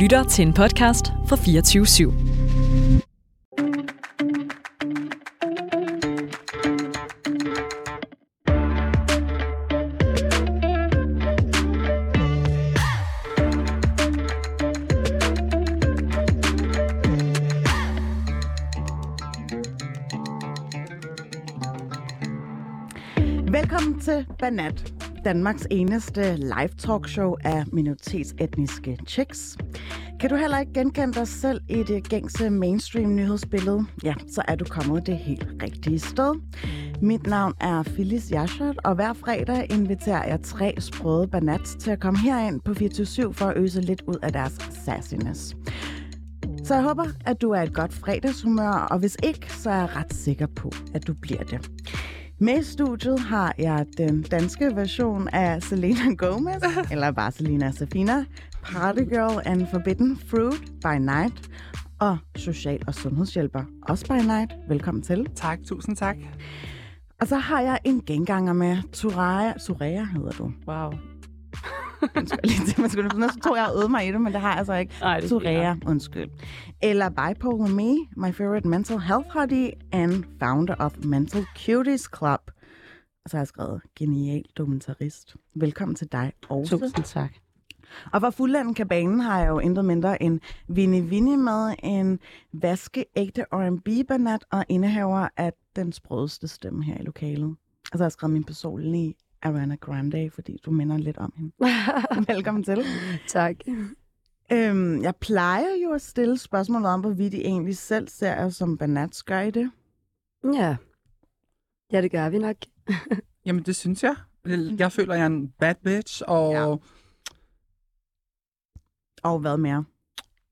lytter til en podcast fra 24 /7. Velkommen til Banat, Danmarks eneste live talkshow af minoritetsetniske chicks. Kan du heller ikke genkende dig selv i det gængse mainstream nyhedsbillede? Ja, så er du kommet det helt rigtige sted. Mit navn er Phyllis Yashard, og hver fredag inviterer jeg tre sprøde banats til at komme herind på 24 for at øse lidt ud af deres sassiness. Så jeg håber, at du er et godt fredagshumør, og hvis ikke, så er jeg ret sikker på, at du bliver det. Med i studiet har jeg den danske version af Selena Gomez, eller bare Selena Safina, Party Girl and Forbidden Fruit by Night, og social- og sundhedshjælper, også by Night. Velkommen til. Tak, tusind tak. Og så har jeg en genganger med Turaya. Turaya hedder du. Wow. Undskyld, man skulle tro, jeg øvet mig i det, men det har jeg altså ikke. Nej, det Turaya, undskyld. Eller Bipolar Me, my favorite mental health hobby, and founder of Mental Cuties Club. Og så har jeg skrevet, genial dokumentarist. Velkommen til dig også. Tusind tak. Og for fuldenden kabanen har jeg jo intet mindre end Vinnie Vinnie med en vaskeægte R&B-banat og indehaver af den sprødeste stemme her i lokalet. Og så har jeg skrevet min personlige Ariana Grande, fordi du minder lidt om hende. Velkommen til. tak. Øhm, jeg plejer jo at stille spørgsmål om, hvorvidt I egentlig selv ser jer som banats. Gør I det? Ja. Ja, det gør vi nok. Jamen, det synes jeg. Jeg føler, jeg er en bad bitch, og, Ja. Og hvad mere?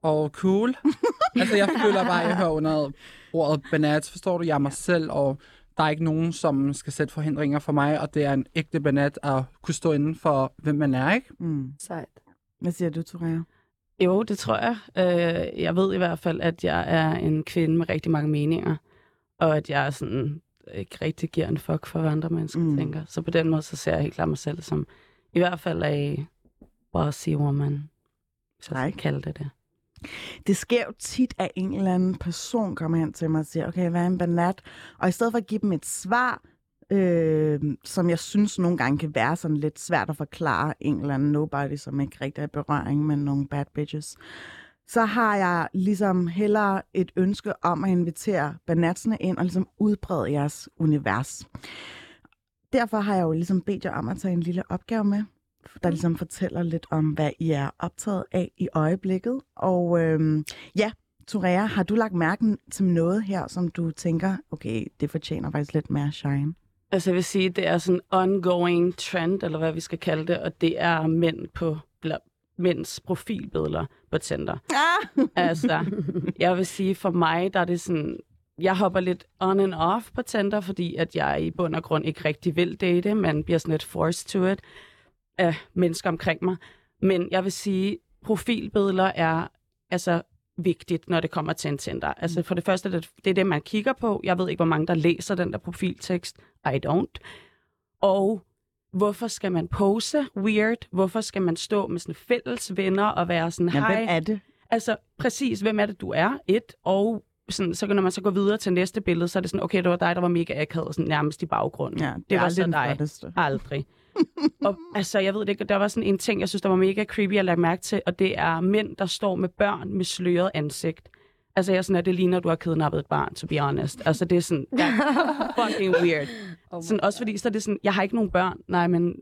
og cool. altså, jeg føler bare, at jeg hører under ordet banat. Forstår du? Jeg er mig selv, og der er ikke nogen, som skal sætte forhindringer for mig, og det er en ægte banat at kunne stå inden for, hvem man er, ikke? Mm. Sejt. Hvad siger du, Torea? Jo, det tror jeg. Øh, jeg ved i hvert fald, at jeg er en kvinde med rigtig mange meninger, og at jeg sådan ikke rigtig giver en fuck for, hvad andre mennesker Mm. tænker. Så på den måde, så ser jeg helt klart mig selv som i hvert fald a bossy woman, så jeg Nej. skal kalde det det. Det sker jo tit, at en eller anden person kommer hen til mig og siger, okay, hvad er en banat? Og i stedet for at give dem et svar, øh, som jeg synes nogle gange kan være sådan lidt svært at forklare en eller anden nobody, som ikke rigtig er i berøring med nogle bad bitches, så har jeg ligesom hellere et ønske om at invitere banatsene ind og ligesom udbrede jeres univers. Derfor har jeg jo ligesom bedt jer om at tage en lille opgave med, der ligesom fortæller lidt om, hvad I er optaget af i øjeblikket. Og øhm, ja, Torea, har du lagt mærke til noget her, som du tænker, okay, det fortjener faktisk lidt mere shine? Altså jeg vil sige, det er sådan en ongoing trend, eller hvad vi skal kalde det, og det er mænd på, eller mænds profilbilleder på Tinder. Ah! Altså, jeg vil sige, for mig, der er det sådan, jeg hopper lidt on and off på Tinder, fordi at jeg i bund og grund ikke rigtig vil date, men bliver sådan lidt forced to it af mennesker omkring mig. Men jeg vil sige, profilbilleder er altså vigtigt, når det kommer til en Tinder. Altså for det første, det, det er det, man kigger på. Jeg ved ikke, hvor mange, der læser den der profiltekst. I don't. Og hvorfor skal man pose weird? Hvorfor skal man stå med sådan fælles venner og være sådan, hej, hvem er det? Altså, præcis, hvem er det, du er? Et, og sådan, så når man så går videre til næste billede, så er det sådan, okay, det var dig, der var mega akavet, sådan nærmest i baggrunden. Ja, det, det var så dig. flotteste. Aldrig. Og altså, jeg ved det ikke, der var sådan en ting, jeg synes, der var mega creepy at lægge mærke til, og det er mænd, der står med børn med sløret ansigt. Altså, jeg er sådan, at det ligner, at du har kidnappet et barn, to be honest. Altså, det er sådan, fucking weird. Oh sådan, også fordi, så er det sådan, jeg har ikke nogen børn. Nej, men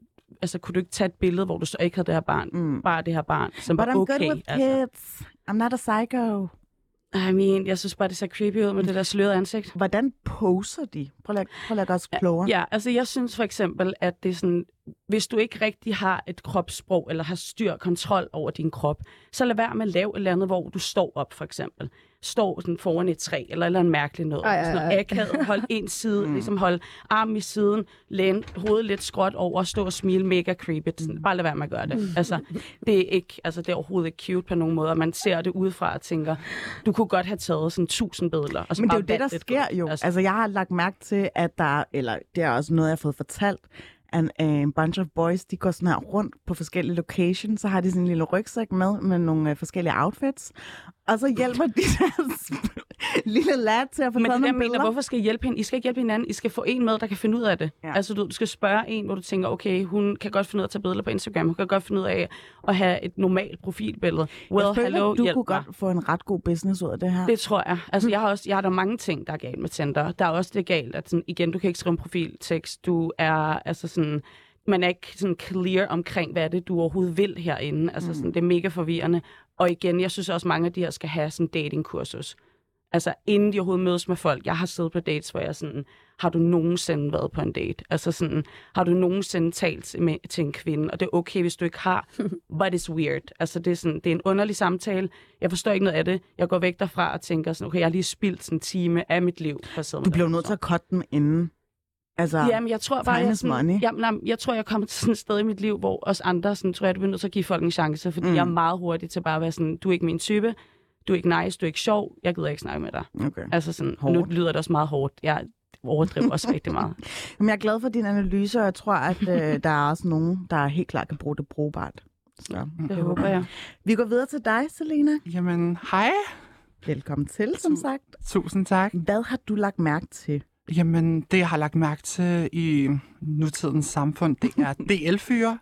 altså, kunne du ikke tage et billede, hvor du så ikke havde det her barn? Mm. Bare det her barn, som But var I'm okay. good with altså. kids. I'm not a psycho. I mean, jeg synes bare, det ser creepy ud med det der slørede ansigt. Hvordan poser de? Prøv at, prøv at lade os klogere. Ja, altså jeg synes for eksempel, at det er sådan, hvis du ikke rigtig har et kropssprog, eller har styr kontrol over din krop, så lad være med at lave et eller andet, hvor du står op for eksempel. Står sådan foran et træ, eller eller andet mærkeligt noget. Ej, ej, Sådan ej. noget akavet, hold en side, Mm. ligesom hold armen i siden, læn hovedet lidt skråt over, stå og smile mega creepy. Sådan, bare lad være med at gøre det. Altså, det er ikke, altså det er overhovedet ikke cute på nogen måde, og man ser det udefra og tænker, du kunne godt have taget sådan tusind billeder. Og så Men det er jo det, der sker godt. jo. Altså, Altså, jeg har lagt mærke til, at der, eller det er også noget, jeg har fået fortalt, en, en bunch of boys, de går sådan her rundt på forskellige locations, så har de sådan en lille rygsæk med, med nogle øh, forskellige outfits, og så hjælper de deres lille lad til at få Men det er nogle mener, billeder. hvorfor skal I hjælpe hende? I skal ikke hjælpe hinanden. I skal få en med, der kan finde ud af det. Ja. Altså, du, du skal spørge en, hvor du tænker, okay, hun kan godt finde ud af at tage billeder på Instagram. Hun kan godt finde ud af at have et normalt profilbillede. Well, jeg føler, hello, du kunne mig. godt få en ret god business ud af det her. Det tror jeg. Altså, jeg har også, jeg har der mange ting, der er galt med Tinder. Der er også det galt, at sådan, igen, du kan ikke skrive en profiltekst. Du er, altså sådan, man er ikke sådan clear omkring, hvad det, du overhovedet vil herinde. Altså, sådan, det er mega forvirrende. Og igen, jeg synes også, mange af de her skal have sådan datingkursus. Altså, inden de overhovedet mødes med folk. Jeg har siddet på dates, hvor jeg sådan, har du nogensinde været på en date? Altså sådan, har du nogensinde talt med, til en kvinde? Og det er okay, hvis du ikke har, but it's weird. Altså, det er, sådan, det er en underlig samtale. Jeg forstår ikke noget af det. Jeg går væk derfra og tænker sådan, okay, jeg har lige spildt sådan en time af mit liv. For Du her nødt til at cutte den inden. Altså, Jamen, jeg tror bare, jeg, sådan, money. jamen, jamen, jeg tror, jeg kommer til sådan et sted i mit liv, hvor os andre, sådan, tror jeg, du bliver nødt til at give folk en chance, fordi Mm. mm. jeg er meget hurtig til bare at være sådan, du er ikke min type, du er ikke nice, du er ikke sjov, jeg gider ikke snakke med dig. okay. Altså sådan, Hårdt. nu lyder det også meget hårdt. Jeg overdriver også rigtig meget. Jamen, jeg er glad for din analyse, og jeg tror, at øh, der er også nogen, der helt klart kan bruge det brugbart. Så. Det håber jeg. Vi går videre til dig, Selena. Jamen, hej. Velkommen til, som sagt. Tusind tak. Hvad har du lagt mærke til? Jamen, det jeg har lagt mærke til i nutidens samfund, det er DL-fyre.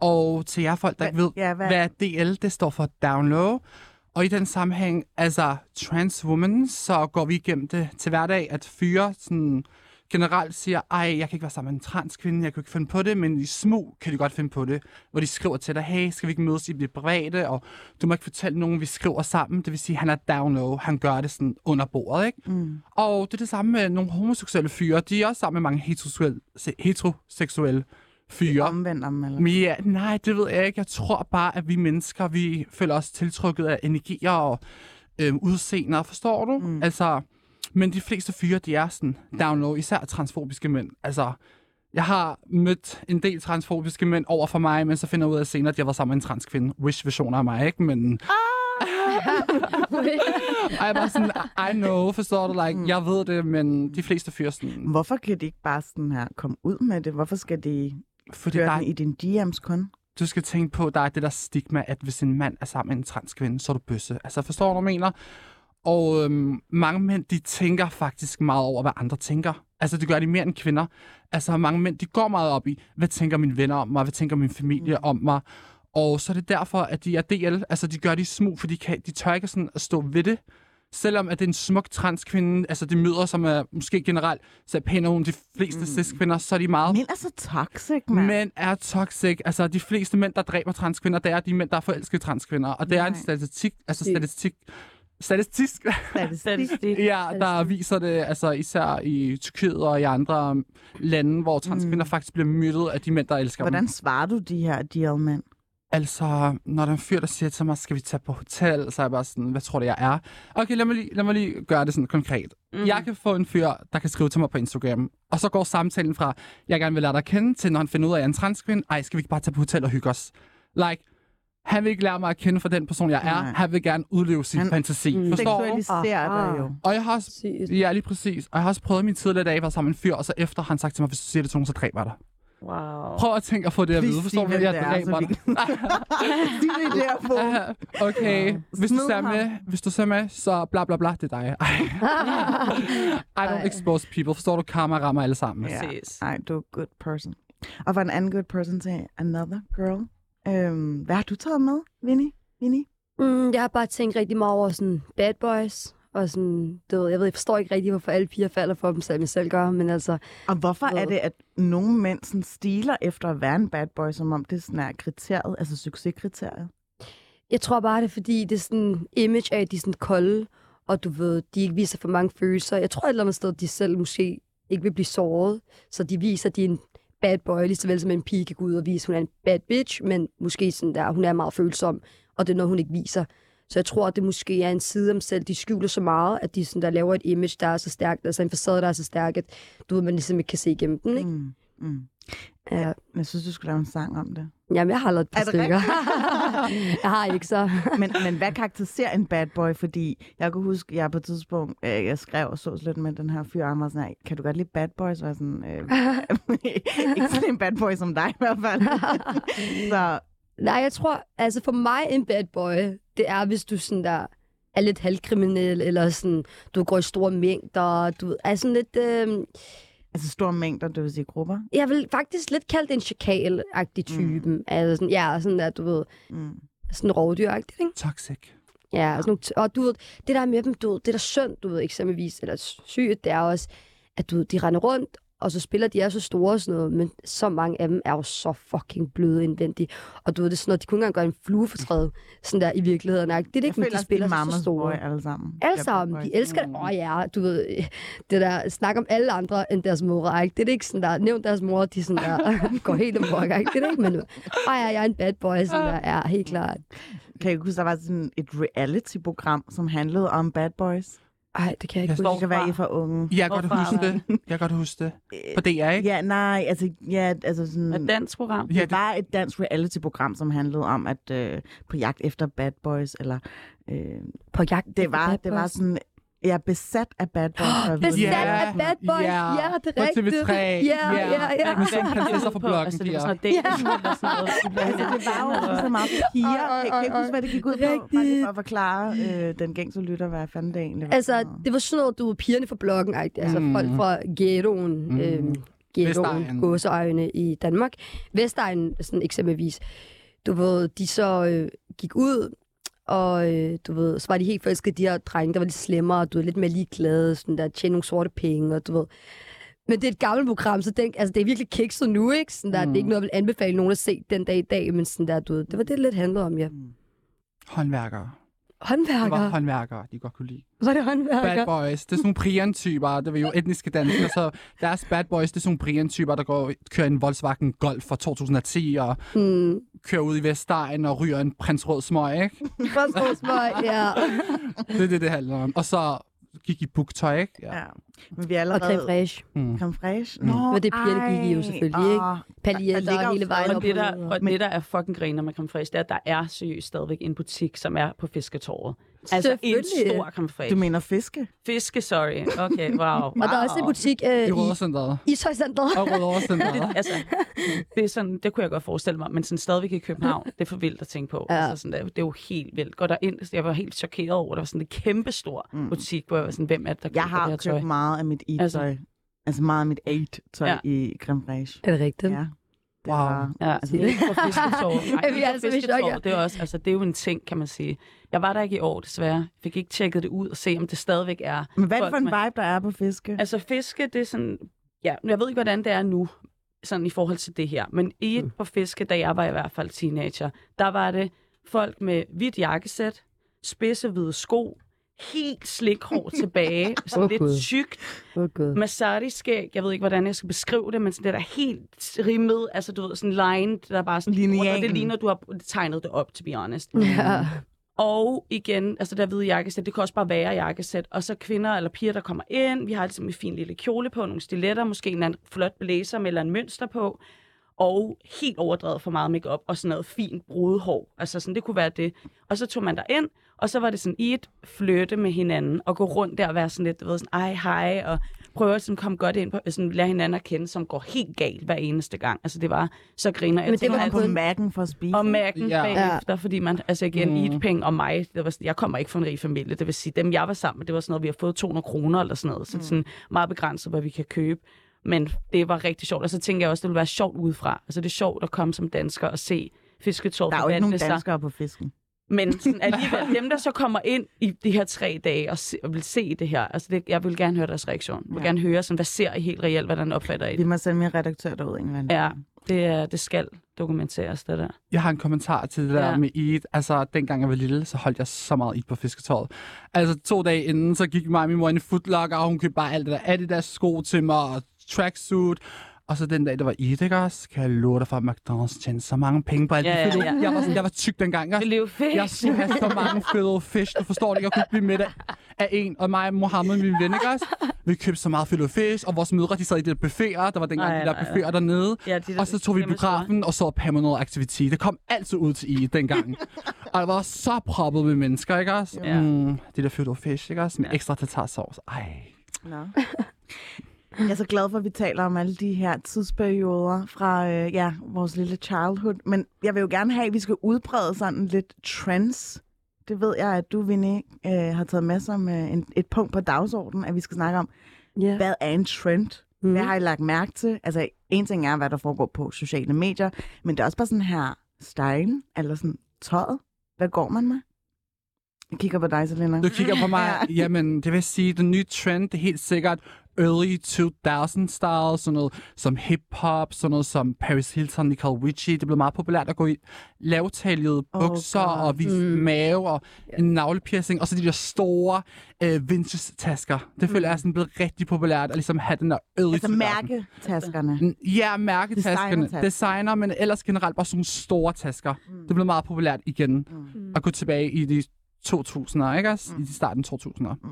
Og til jer folk, der ikke ved, ja, hvad- hvad DL, det står for Down Low. Og i den sammenhæng, altså trans woman, så går vi igennem det til hverdag, at fyre sådan, generelt siger, ej, jeg kan ikke være sammen med en transkvinde, jeg kan ikke finde på det, men i smug kan de godt finde på det, hvor de skriver til dig, hey, skal vi ikke mødes i det private, og du må ikke fortælle nogen, vi skriver sammen, det vil sige, han er down low, han gør det sådan under bordet, ikke? Mm. Og det er det samme med nogle homoseksuelle fyre, de er også sammen med mange heteroseksuelle, se- heteroseksuelle fyre. Omvendt om, eller? Ja, nej, det ved jeg ikke. Jeg tror bare, at vi mennesker, vi føler os tiltrukket af energier og øh, udseender, forstår du? Mm. Altså, men de fleste fyre, de er sådan down low, især transfobiske mænd. Altså, jeg har mødt en del transfobiske mænd over for mig, men så finder jeg ud af senere, at jeg var sammen med en transkvinde. Wish-versioner af mig, ikke? Men... Ej, jeg er bare sådan, I know, forstår du? Like, jeg ved det, men de fleste fyre sådan... Hvorfor kan de ikke bare sådan her komme ud med det? Hvorfor skal de Fordi køre der er, i din DM's kun? du skal tænke på, der er det der stigma, at hvis en mand er sammen med en transkvinde, så er du bøsse. Altså, forstår du, hvad jeg mener? Og øhm, mange mænd, de tænker faktisk meget over, hvad andre tænker. Altså, det gør de mere end kvinder. Altså, mange mænd, de går meget op i, hvad tænker mine venner om mig? Hvad tænker min familie mm. om mig? Og så er det derfor, at de er DL. Altså, de gør det i smug, for de, kan, de tør ikke sådan at stå ved det. Selvom at det er en smuk transkvinde, altså de møder, som er måske generelt ud end de fleste mm. cis-kvinder, så er de meget Mænd er så toxic, mand. Mænd er toxic. Altså, de fleste mænd, der dræber transkvinder, det er de mænd, der er forelskede transkvinder. Og det er en Nej. statistik, altså statistik, statistik, Statistik. Ja, der viser det, altså især i Tyrkiet og i andre lande, hvor transkvinder mm. faktisk bliver myrdet af de mænd, der elsker Hvordan dem. svarer du de her deal-mænd? Altså, når der er en fyr, der siger til mig, skal vi tage på hotel, så er jeg bare sådan, hvad tror du, jeg er? Okay, lad mig lige, lad mig lige gøre det sådan konkret. Mm. Jeg kan få en fyr, der kan skrive til mig på Instagram, og så går samtalen fra, jeg gerne vil lære dig at kende, til når han finder ud af, at jeg er en transkvinde, ej, skal vi ikke bare tage på hotel og hygge os? Like, han vil ikke lære mig at kende for den person, jeg er. Nej. Han vil gerne udleve sin Han- fantasi. Mm. Forstår du? Seksualiserer dig jo. Og jeg har også, ja, lige præcis. Og jeg har også prøvet min tidligere dag, var sammen med en fyr, og så efter har han sagt til mig, hvis du siger det til nogen, så dræber jeg dig. Wow. Prøv at tænke at få det at Please vide. Forstår du, hvem jeg er, dræber vi dig. Sig det der på. Okay, hvis du ser med, hvis du ser med, så bla bla bla, det er dig. I don't expose people. Forstår du, karma rammer alle sammen. Ja. Ej, du er good person. Og for en anden good person til another girl. Øhm, hvad har du taget med, Vinnie? Vinnie? Mm, jeg har bare tænkt rigtig meget over sådan bad boys. Og sådan, du ved, jeg ved, jeg forstår ikke rigtig, hvorfor alle piger falder for dem, selvom jeg selv gør. Men altså, Og hvorfor er det, at nogle mænd sådan stiler efter at være en bad boy, som om det sådan er kriteriet, altså succeskriteriet? jeg tror bare, det er fordi, det er sådan image af, at de er sådan kolde, og du ved, de ikke viser for mange følelser. Jeg tror et eller andet sted, de selv måske ikke vil blive såret, så de viser, at de er en bad boy, lige så vel som en pige kan gå ud og vise, at hun er en bad bitch, men måske sådan der, hun er meget følsom, og det er noget, hun ikke viser. Så jeg tror, at det måske er en side om selv. De skjuler så meget, at de sådan der laver et image, der er så stærkt, altså en facade, der er så stærk, at du ved, man ligesom ikke kan se igennem den, ikke? Mm. Mm. Ja. Jeg synes, du skulle lave en sang om det. Jamen, jeg har lavet et par Er stykker. jeg har ikke så. men, men hvad karakteriserer en bad boy? Fordi jeg kunne huske, jeg på et tidspunkt, øh, jeg skrev og så lidt med den her fyr, og var sådan, "Ej, kan du godt lide bad boys? Var sådan, øh, ikke sådan en bad boy som dig i hvert fald. så Nej, jeg tror, altså for mig en bad boy, det er, hvis du sådan der er lidt halvkriminel, eller sådan, du går i store mængder, du er sådan lidt... Øh, altså store mængder, det vil sige grupper. jeg vil faktisk lidt kalde det en chakal-agtig typen. Mm. Altså sådan, ja, sådan der, du ved, Mm. sådan rovdyr-agtigt, ikke? Toxic. Ja, og, sådan, nogle og du ved, det der er med dem, du ved, det der er synd, du ved, eksempelvis, eller sygt, det er også, at du ved, de render rundt, og så spiller de er så store og sådan noget, men så mange af dem er jo så fucking bløde indvendigt. Og du ved, det er sådan noget, de kunne ikke engang gøre en fluefortræd, sådan der i virkeligheden. ikke? Det er det ikke, men de spiller de så store. boy alle sammen. Alle sammen, de elsker det. Åh oh, ja, du ved, det der, snak om alle andre end deres mor, ikke? Det er det ikke sådan der, nævn deres mor, de sådan der, går helt amok, ikke? Det er det ikke, men åh ja, jeg er en bad boy, sådan der, ja, helt klart. Kan jeg huske, der var sådan et reality-program, som handlede om bad boys? Ej, det kan jeg ikke Jeg huske. Det kan være, I er for unge. Jeg kan godt huske det. Jeg kan godt huske det. På DR, ikke? Ja, nej, altså, ja, altså sådan... Et dansk program. Ja, det det, var et dansk reality-program, som handlede om, at øh, på jagt efter bad boys, eller... Øh, På jagt det efter var, bad det var sådan... Jeg er besat af bad boys. vide Besat det. Ja, af bad boys, ja, ja, det på er rigtigt. TV3, Ja, ja. ja. Men sådan prinsesser fra på, bloggen, altså, det var Pia. sådan noget Ja. Altså, det var jo så meget piger. Jeg kan ikke huske, hvad det gik ud på. Rigtigt. Bare for at forklare øh, den gængse lytter, hvad fanden det egentlig var. Altså, det var sådan noget, du ved, pigerne fra bloggen, altså Mm. folk fra ghettoen, Mm. øhm, ghettoen, gåseøjne i Danmark. Vestegnen, sådan eksempelvis, du ved, de så øh, gik ud, og øh, du ved, så var de helt forelskede de her drenge, der var lidt slemmere, du ved, lidt mere ligeglade, sådan der, tjene nogle sorte penge, og du ved. Men det er et gammelt program, så den, altså, det er virkelig kikset nu, ikke? Sådan der, mm. Det er ikke noget, jeg vil anbefale nogen at se den dag i dag, men sådan der, du ved, det var det, det lidt handlede om, ja. Håndværkere. Det Håndværker. var håndværkere, de godt kunne lide. Var det håndværker? Bad boys, det er sådan nogle Brian-typer, det var jo etniske danskere, så deres bad boys, det er sådan nogle Brian-typer, der går, kører en Volkswagen Golf fra 2010 og Mm. kører ud i Vestegn og ryger en prins rød smøg, ikke? Forstår smøg, ja. Det er det, det handler om. Og så gik i buktøj, ikke? Ja. Men vi er Og allerede... creme fraiche. Mm. Creme fraiche? Mm. Nå, Men det er pigerne gik i jo selvfølgelig, ikke? Paljetter jo hele vejen op. Og det, der, og- og det, der er fucking griner med creme fraiche, det er, at der er seriøst stadigvæk en butik, som er på Fisketorvet. Altså en stor creme Du mener fiske? Fiske, sorry. Okay, wow. Og der er også en butik øh, I i Rødovrecenteret. Ishøjcenteret. Og Rødovrecenteret. det, altså, det, er sådan, det kunne jeg godt forestille mig, men sådan stadigvæk i København, det er for vildt at tænke på. Ja. Altså sådan, det, er- det er jo helt vildt. Går der ind, jeg var helt chokeret over, at der var sådan en kæmpe stor Mm. butik, hvor jeg var sådan, hvem er det, der Jeg køber det har her tøj? købt meget af mit eat-tøj. Altså, altså meget af mit ate-tøj ja. Ja. i creme fraiche. Er det rigtigt? Ja. Det Wow. var, Ja, altså, det er ikke. Er altså i chok, ja? det er også, altså, det er jo en ting, kan man sige. Jeg var der ikke i år, desværre. Jeg fik ikke tjekket det ud og se, om det stadigvæk er. men hvad er det for en med- vibe, der er på fiske? Altså fiske, det er sådan... Ja, jeg ved ikke, hvordan det er nu, sådan i forhold til det her. Men i et på fiske, da jeg var i hvert fald teenager, der var det folk med hvidt jakkesæt, spidse hvide sko, helt slikhår tilbage, sådan Åh, lidt Gud. tykt, Gud. Masari-skæg, jeg ved ikke, hvordan jeg skal beskrive det, men sådan det der helt rimmet, altså du ved, sådan line, der er bare sådan rundt, og Linealen. det ligner, du har tegnet det op, to be honest. Ja. Og igen, altså der hvide jakkesæt, det kan også bare være jakkesæt. Og så kvinder eller piger, der kommer ind. Vi har ligesom en fin lille kjole på, nogle stiletter, måske en eller anden flot blæser med eller en mønster på. Og helt overdrevet for meget makeup og sådan noget fint brudehår. Altså sådan, det kunne være det. Og så tog man der ind, og så var det sådan i et flytte med hinanden, og gå rundt der og være sådan lidt, du ved, sådan, ej, hej, og prøve at sådan komme godt ind på, sådan lære hinanden at kende, som går helt galt hver eneste gang. Altså det var så griner. Jeg Men det var på mærken for at spise. og mærken Ja. bagefter, fordi man, altså igen, Mm. mm. Eatpenge og mig, det var, sådan- jeg kommer ikke fra en rig familie, det vil sige, dem jeg var sammen med, det var sådan noget, vi har fået 200 kroner eller sådan noget, så mm. sådan meget begrænset, hvad vi kan købe. Men det var rigtig sjovt, og så tænker jeg også, det ville være sjovt udefra. Altså det er sjovt at komme som dansker og se fisketåret Der er jo ikke nogen sig. danskere på fisken. Men sådan alligevel, dem der så kommer ind i de her tre dage og, se, og vil se det her, altså det, jeg vil gerne høre deres reaktion. Jeg vil Ja. gerne høre, sådan, hvad ser I helt reelt, hvordan opfatter I Vi det? må sende min redaktør derud en eller anden. Ja, det, er, det skal dokumenteres, det der. Jeg har en kommentar til det der Ja. med Eid. Altså, dengang jeg var lille, så holdt jeg så meget Eid på fisketåret. Altså, to dage inden, så gik mig og min mor ind i Footlocker, og hun købte bare alt det der Adidas sko til mig, og tracksuit. Og så den dag, der var Eid, ikke også? Kan jeg love dig for, at McDonald's tjente så mange penge på alt Ja, det ja, fede. ja. Jeg, var, sådan- jeg var tyk dengang. Det lever fedt. jeg skulle have så mange fede fish. Du forstår det, jeg kunne blive midt af, en. Og mig og Mohammed, min ven, ikke også? vi købte så meget filet fish, og vores mødre, de sad i de der buffeter, der var dengang Ej, de der buffeter dernede. Ja, de der Og så tog vi i biografen og så Paranormal Activity. Det kom altid ud til I dengang. og det var så proppet med mennesker, ikke også? Ja. Mm, det der filet fish, ikke også? Med Ja. ekstra tartarsauce. Ej. Nå. Jeg er så glad for, at vi taler om alle de her tidsperioder fra øh, ja, vores lille childhood. Men jeg vil jo gerne have, at vi skal udbrede sådan lidt trends. Det ved jeg, at du, Vinnie, øh, har taget med som øh, en, et punkt på dagsordenen, at vi skal snakke om, Ja. hvad er en trend? Mm. Hvad har I lagt mærke til? Altså, en ting er, hvad der foregår på sociale medier, men det er også bare sådan her style, eller sådan tøjet. Hvad går man med? Jeg kigger på dig, Selena. Du kigger på mig, jamen det vil sige, den nye trend, det er helt sikkert early 2000 style, sådan noget som hip-hop, sådan noget som Paris Hilton, Nicole Richie. Det blev meget populært at gå i lavtaljede Oh bukser God. og vise mm. mave og en navlepiercing, og så de der store øh, vintage-tasker. Det føler jeg er sådan blevet rigtig populært at ligesom have den der early Altså 2000. mærketaskerne. Mm, Ja, mærketaskerne. Designer, men ellers generelt bare sådan nogle store tasker. Mm. Det blev meget populært igen Mm. at gå tilbage i de 2000'ere, ikke også? Mm. I de starten 2000'ere. Mm.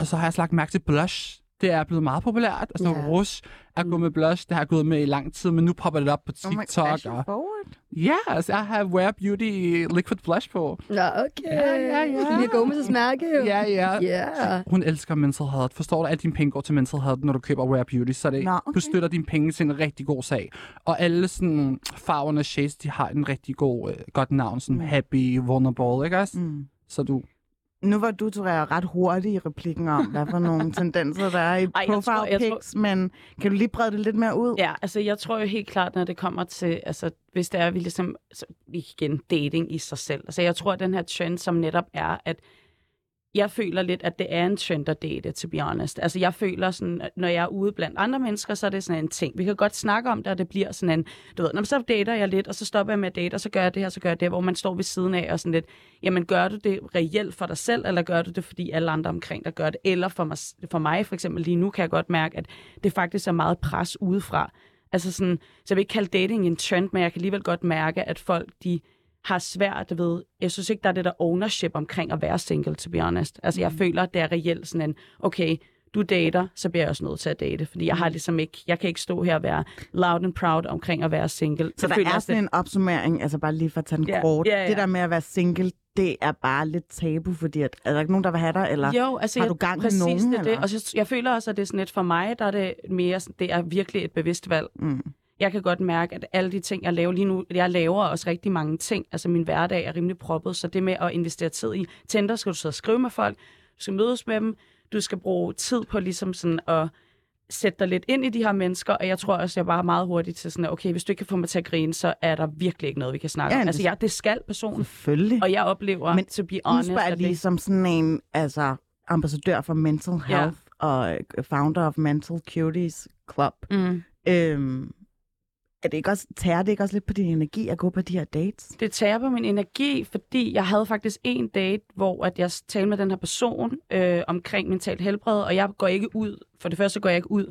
Og så har jeg slagt mærke til blush. Det er blevet meget populært. Altså, yeah. rouge er gået med blush. Det har gået med i lang tid, men nu popper det op på Oh my TikTok. fashion og... forward. Ja, altså, jeg har Wear Beauty liquid blush på. Nå, okay. Ja, ja, ja. Det er Gomez' mærke, jo. Ja, ja. Ja. Hun elsker mental health. Forstår du, at dine penge går til mental health, når du køber Wear Beauty? Så det, Nå, du okay. støtter dine penge til en rigtig god sag. Og alle sådan, farverne og shades, de har en rigtig god, øh, godt navn. Sådan Mm. happy, vulnerable, ikke også? Mm. Så du... Nu var du, tror jeg, ret hurtig i replikken om, hvad for nogle tendenser der er i Ej, tror- tror- pics, men kan du lige brede det lidt mere ud? Ja, altså jeg tror jo helt klart, når det kommer til, altså hvis det er, vi ligesom, altså, igen, dating i sig selv. Altså jeg tror, at den her trend, som netop er, at jeg føler lidt, at det er en trend at date, to be honest. Altså jeg føler sådan, når jeg er ude blandt andre mennesker, så er det sådan en ting. Vi kan godt snakke om det, og det bliver sådan en, du ved, når så dater jeg lidt, og så stopper jeg med at date, og så gør jeg det her, så gør jeg det, hvor man står ved siden af og sådan lidt, jamen gør du det reelt for dig selv, eller gør du det, fordi alle andre omkring dig gør det? Eller for mig, for mig for eksempel lige nu, kan jeg godt mærke, at det faktisk er meget pres udefra. Altså sådan, så jeg vil ikke kalde dating en trend, men jeg kan alligevel godt mærke, at folk, de har svært ved. Jeg synes ikke, der er det der ownership omkring at være single, to be honest. Altså, jeg føler, at det er reelt sådan en, okay, du dater, så bliver jeg også nødt til at date. Fordi jeg har ligesom ikke, jeg kan ikke stå her og være loud and proud omkring at være single. Så der føler er jeg sådan en opsummering, altså bare lige for at tage den Ja, kort. ja, ja. Det der med at være single, det er bare lidt tabu, fordi at, er der ikke nogen, der vil have dig? Eller? Jo, altså, har jeg- du gang i præcis nogen, det, det. Og så, jeg føler også, at det er sådan lidt for mig, der er det mere, det er virkelig et bevidst valg. Mm. Jeg kan godt mærke, at alle de ting, jeg laver lige nu, jeg laver også rigtig mange ting. Altså min hverdag er rimelig proppet, så det med at investere tid i Tinder, skal du sidde og skrive med folk, du skal mødes med dem, du skal bruge tid på ligesom sådan at sætte dig lidt ind i de her mennesker, og jeg tror også, jeg er bare meget hurtigt til sådan, at okay, hvis du ikke kan få mig til at grine, så er der virkelig ikke noget, vi kan snakke Ja, om. Altså, ja, det skal personen, Selvfølgelig. og jeg oplever, Men Men, to be honest, spørger jeg at lige det, som sådan en altså, ambassadør for Mental Ja. Health og øh, founder of Mental Cuties Club. mm, Øhm, er det ikke også, tærer det ikke også lidt på din energi at gå på de her dates? det tærer på min energi, fordi jeg havde faktisk en date, hvor at jeg talte med den her person øh, omkring mentalt helbred, og jeg går ikke ud, for det første går jeg ikke ud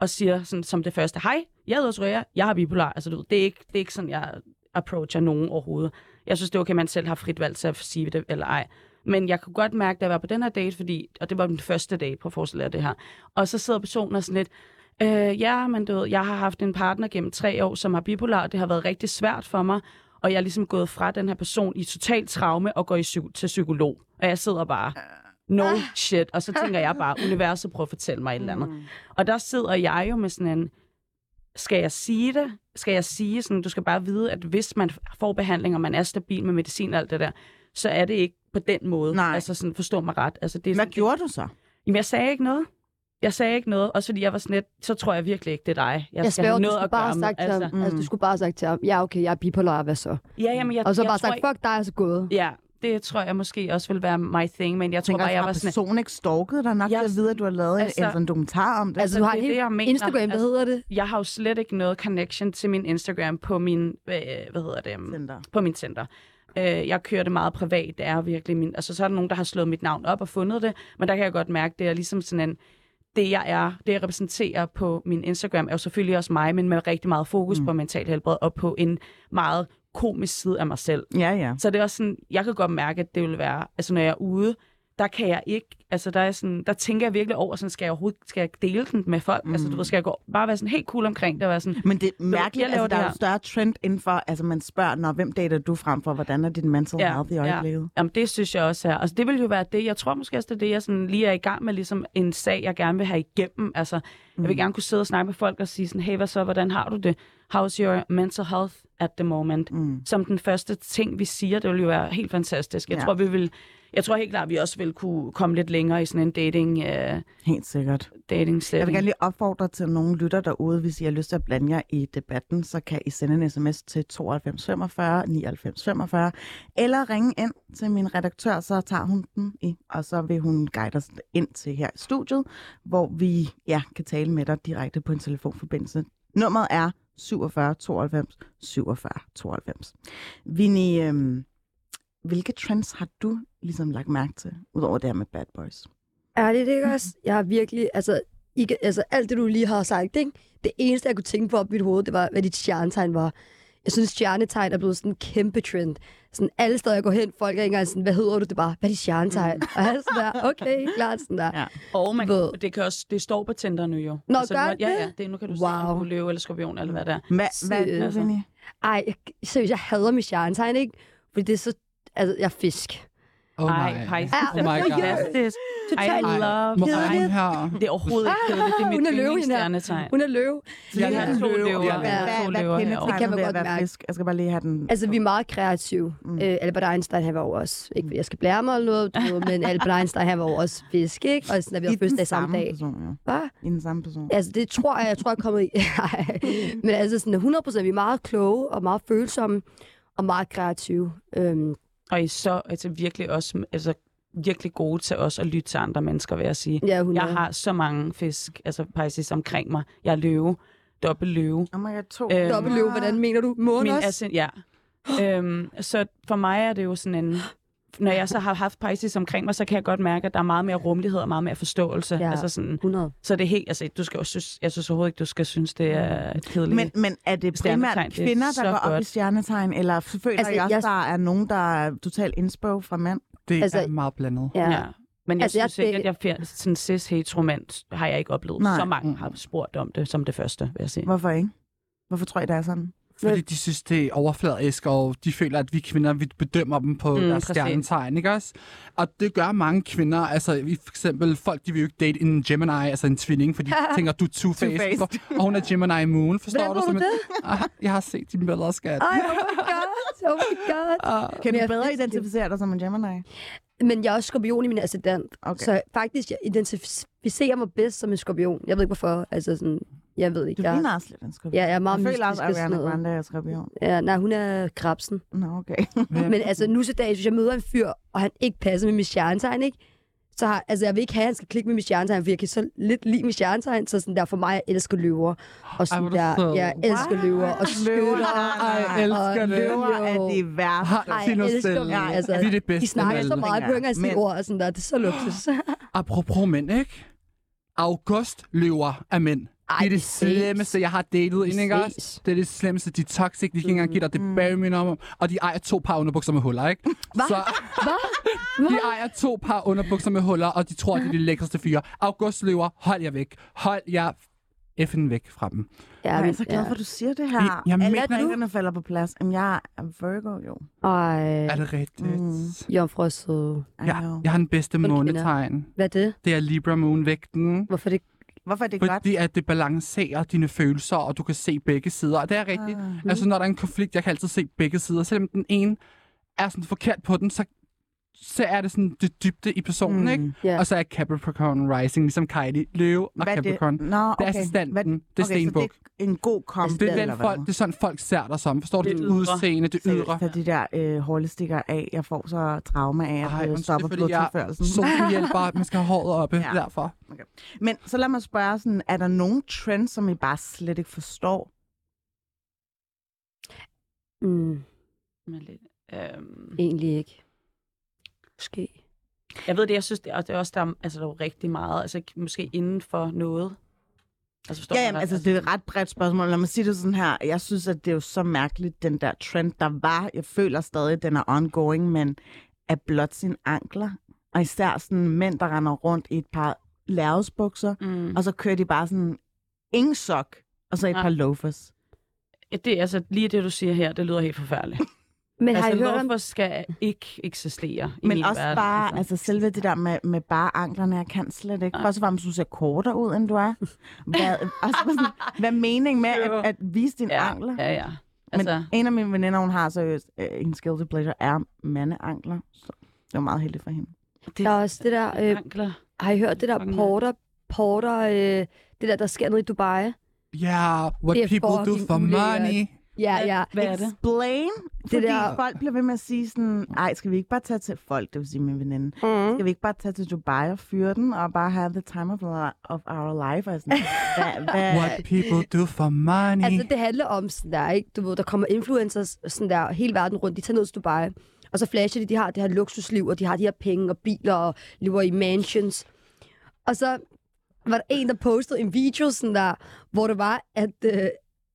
og siger sådan, som det første, hej, jeg hedder Soraya, jeg har bipolar. Altså, du ved, det, er ikke, det er ikke sådan, jeg approacher nogen overhovedet. Jeg synes, det er okay, at man selv har frit valg til at sige det eller ej. Men jeg kunne godt mærke, da jeg var på den her date, fordi, og det var min første date, på at forestille det her, og så sidder personen og sådan lidt, Øh, ja, men du ved, jeg har haft en partner gennem tre år, som har bipolar, det har været rigtig svært for mig, og jeg er ligesom gået fra den her person i total traume og går i psy- til psykolog. Og jeg sidder bare, no shit, og så tænker jeg bare, universet prøver at fortælle mig et eller andet. Og der sidder jeg jo med sådan en, skal jeg sige det? Skal jeg sige sådan, du skal bare vide, at hvis man får behandling, og man er stabil med medicin og alt det der, så er det ikke på den måde. Nej. Altså sådan, forstå mig ret. Altså, det er Hvad sådan, gjorde du så? Jamen, jeg sagde ikke noget. Jeg sagde ikke noget, også fordi jeg var sådan lidt, så tror jeg virkelig ikke, det er dig. Jeg, Jeg skal have du noget skulle at bare gøre have med. sagt til ham, mm. altså, du skulle bare have sagt til ham, ja okay, jeg er bipolar, hvad så? Ja, jamen, jeg, Og så jeg bare tror sagt, ikke- fuck dig, er så gået. Ja, det tror jeg måske også vil være my thing, men jeg tror bare, jeg har var sådan... personen ikke stalket dig nok Jeg- til at vide, at du har lavet altså- altså, en dokumentar om det? Altså, du har det en det, jeg helt mener. Instagram, hvad Altså- hedder det? Jeg har jo slet ikke noget connection til min Instagram på min, øh, hvad hedder det, um, Center. på min center. Øh, jeg kører det meget privat, det er virkelig min, altså så er der nogen, der har slået mit navn op og fundet det, men der kan jeg godt mærke, det er ligesom sådan en, det jeg er, det jeg repræsenterer på min Instagram, er jo selvfølgelig også mig, men med rigtig meget fokus mm. på mental helbred og på en meget komisk side af mig selv. Ja, ja. Så det er også sådan, jeg kan godt mærke, at det vil være, altså når jeg er ude, der kan jeg ikke, altså der, er sådan, der tænker jeg virkelig over, sådan, skal jeg overhovedet skal jeg dele den med folk? Mm. Altså du ved, skal jeg gå, bare være sådan helt cool omkring det, og være sådan, Men det er mærkeligt, altså, der det er jo større trend inden for, altså man spørger, når hvem dater du frem for, hvordan er din mental Ja, health i ja. øjeblikket? Jamen, det synes jeg også er. Altså, det vil jo være det. Jeg tror måske også, det er det, jeg sådan lige er i gang med, ligesom en sag, jeg gerne vil have igennem. Altså, mm. jeg vil gerne kunne sidde og snakke med folk og sige sådan, hey, hvad så, hvordan har du det? How's your mental health at the moment? Mm. Som den første ting, vi siger, det vil jo være helt fantastisk. Jeg Ja. tror, vi vil... Jeg tror helt klart, at vi også vil kunne komme lidt længere i sådan en dating, uh, Helt sikkert. dating Jeg setting. vil gerne lige opfordre til nogle lytter derude, hvis I har lyst til at blande jer i debatten, så kan I sende en sms til 92 45 99 45, eller ringe ind til min redaktør, så tager hun den i, og så vil hun guide os ind til her i studiet, hvor vi ja, kan tale med dig direkte på en telefonforbindelse. Nummeret er 47 92 47 92. Vinnie, øhm, hvilke trends har du ligesom lagt mærke til, udover det her med bad boys? Er det ikke også? Jeg har virkelig, altså, ikke, altså alt det, du lige har sagt, ikke? det eneste, jeg kunne tænke på op i mit hoved, det var, hvad dit stjernetegn var. Jeg synes, stjernetegn er blevet sådan en kæmpe trend. Sådan alle steder, jeg går hen, folk er ikke engang sådan, hvad hedder du? Det er bare, hvad er dit stjernetegn? Og jeg er sådan der, okay, klart sådan der. Ja. Og man, Ved- det, kan også, det står på Tinder nu jo. Nå, altså, gør det Ja, ja, det, nu kan du se, Wow. om du løve eller skorpion, eller hvad det er. Hvad, hvad, hvad, Vinnie? Ej, jeg, seriøst, jeg hader mit stjernetegn, ikke? Fordi det er så, altså, jeg er fisk. Oh Ej, nej. Pisces Ja, er oh my God. fantastisk. I Totalt. love Må Kedeligt. jeg her? Det er overhovedet ikke kedeligt. Det er Ah, hun mit er yndlingsstjernetegn. Hun er løve. Jeg har to Løve, løver. er. Det kan man godt være mærke. fisk? Jeg skal bare lige have den. Altså, vi er meget kreative. Mm. Øh, Albert Einstein, han var jo også, ikke jeg skal blære mig eller noget, du men Albert Einstein, han var jo også fisk, ikke? Og sådan, at vi I den fødselsdag samme dag. person, ja. Hvad? I den samme person. Altså, det tror jeg, jeg tror, jeg er kommet i. Ej. Men altså, sådan 100 procent, vi er meget kloge og meget følsomme og meget kreative. Øhm, Og I er så altså, virkelig også altså, virkelig gode til også at lytte til andre mennesker, vil jeg sige. ja, hun Jeg har så mange fisk, altså Pisces, omkring mig. Jeg er løve, dobbelt løve. Oh my god, to. Øhm, Dobbeltløve, hvordan mener du? Måne Min, også? altså, ja. øhm, så for mig er det jo sådan en... Når jeg så har haft Pisces omkring mig, så kan jeg godt mærke, at der er meget mere rummelighed og meget mere forståelse. Ja. Altså sådan, 100. så det er helt... Altså, du skal jo synes, jeg synes overhovedet ikke, du skal synes, det er et kedeligt. Men, men er det Stjernetegn, primært det er kvinder, der så går op i godt. stjernetegn, eller føler Altså, I også, jeg- der er nogen, der er totalt indspo fra mænd? Det Altså- er meget blandet. Ja. Ja. Men jeg Altså, altså, jeg- synes ikke, at jeg sådan cis heteromand har jeg ikke oplevet. Nej. Så mange har spurgt om det som det første, vil jeg sige. Hvorfor ikke? Hvorfor tror I, det er sådan? Fordi de synes, det er overfladisk, og de føler, at vi kvinder, vi bedømmer dem på Mm, deres præcis. stjernetegn, ikke også? Og det gør mange kvinder, altså i for eksempel folk, de vil jo ikke date en Gemini, altså en tvilling, fordi de tænker, du er two-faced, forstår? og hun er Gemini Moon, forstår Hvem du? du simpelthen? Ah, Jeg har set dine billeder, skat. Ej, oh my god, oh my god. Kan Men du bedre identificere dig som en Gemini? Men jeg er også skorpion i min ascendant. Okay. Så faktisk, jeg identificerer mig bedst som en skorpion. Jeg ved ikke hvorfor. Altså sådan, jeg ved ikke. Du Jeg, ligner også lidt en skorpion. ja, jeg er meget jeg føler også, at Ariana. Grande er skorpion. Ja, nej, hun er krabsen. Nå, okay. Men altså, nu til dag, hvis jeg møder en fyr, og han ikke passer med mit stjernetegn, ikke? Så har, altså, jeg vil ikke have, at han skal klikke med mit stjernetegn, for jeg kan så lidt lide mit stjernetegn, så sådan der for mig, jeg elsker løver. Og sådan du der, sød. jeg elsker løver og skytter. Ej, jeg elsker og det. Løver er de værste. Har Ej, jeg elsker selv. dem. Altså, Vi er det bedste. De snakker så meget på engelsk Men- ord og sådan der. Det er så luksus. Apropos mænd, ikke? August løver af mænd. Ej, det er det slemmeste, jeg har datet Vi ind, ikke også? Det er det slemmeste. De er toxic, de kan ikke engang give dig det bare minimum. Og de ejer to par underbukser med huller, ikke? Hva? Så Hvad? de ejer to par underbukser med huller, og de tror, at de er de lækreste fyre. August løver, hold jer væk. Hold jer effing væk fra dem. Ja, Jeg er så glad for, at du siger det her. Jeg- jeg Alle mener- brikkerne falder på plads. Jamen, jeg er Virgo, jo. Ej, Er det rigtigt? Mm. jomfru er. I Ja, jeg har den bedste månetegn. Hvad er det? Det er Libra Moon-vægten. Hvorfor det? Hvorfor er det godt? Fordi at det balancerer dine følelser, og du kan se begge sider. Og det er rigtigt. Ah. Altså, når der er en konflikt, jeg kan altid se begge sider. Selvom den ene er sådan forkert på den, så, så er det sådan det dybde i personen, Mm. ikke? Ja. Og så er Capricorn Rising, ligesom Kylie, Løve og Hvad er det? Capricorn. Nå, Det er okay. assistenten. Hvad- Det er okay, så Stenbuk. det er en god kom. Det er, eller den hvad? folk, det er sådan, folk ser dig som. Forstår du? Det Det ydre. udseende, det ydre. Så de der øh, hårlestikker af, jeg får så traume af, at Ej, det undskyld, stopper fordi jeg blodtilførelsen. solhjælper, man skal have håret oppe, Ja. derfor. Men så lad mig spørge, sådan, er der nogen trends, som I bare slet ikke forstår? Mm, øhm, egentlig ikke. Måske. jeg ved det, jeg synes, det er, det er også der, er- altså, der er jo rigtig meget, altså måske inden for noget. Altså, Ja, jamen, altså, det er et ret bredt spørgsmål. Lad mig sige det sådan her. Jeg synes, at det er jo så mærkeligt, den der trend, der var. Jeg føler stadig, at den er ongoing, men at blot sine ankler Og især sådan mænd, der render rundt i et par lærredsbukser, Mm. og så kører de bare sådan ingen sok, og så et Nej. par loafers. Ja, Det er altså lige det, du siger her, det lyder helt forfærdeligt. Men har altså, I hørt om... hvorfor skal ikke eksistere i Men også verden? bare, altså selve det der med, med bare anklerne, jeg kan slet ikke. Nej. Først og fremmest, du ser kortere ud, end du er. Hvad, altså, sådan, hvad er meningen med at, at vise dine ja, ankler? ja, ja. Altså... Altså, Men en af mine veninder, hun har seriøst, øh, hendes guilty pleasure er mandeankler. Så det var meget heldigt for hende. det Der er også det der... Øh, ankler. har I hørt det der porter... Porter... Øh, det der, der sker nede i Dubai? Yeah, what people do for money. Ja, ja. Hvad er det? Explain. Fordi der- folk bliver ved med at sige sådan, ej, skal vi ikke bare tage til folk, det vil sige min veninde, Mm. skal vi ikke bare tage til Dubai og fyre den, og bare have the time of, our- of our life? Og sådan, hvad, hvad, What people do for money. Altså, det handler om sådan der, ikke? Du ved, der kommer influencers sådan der hele verden rundt. De tager ned til Dubai, og så flasher de, de har det her luksusliv, og de har de her penge og biler, og lever i mansions. Og så var der en, der postede en video sådan der, hvor det var, at, øh,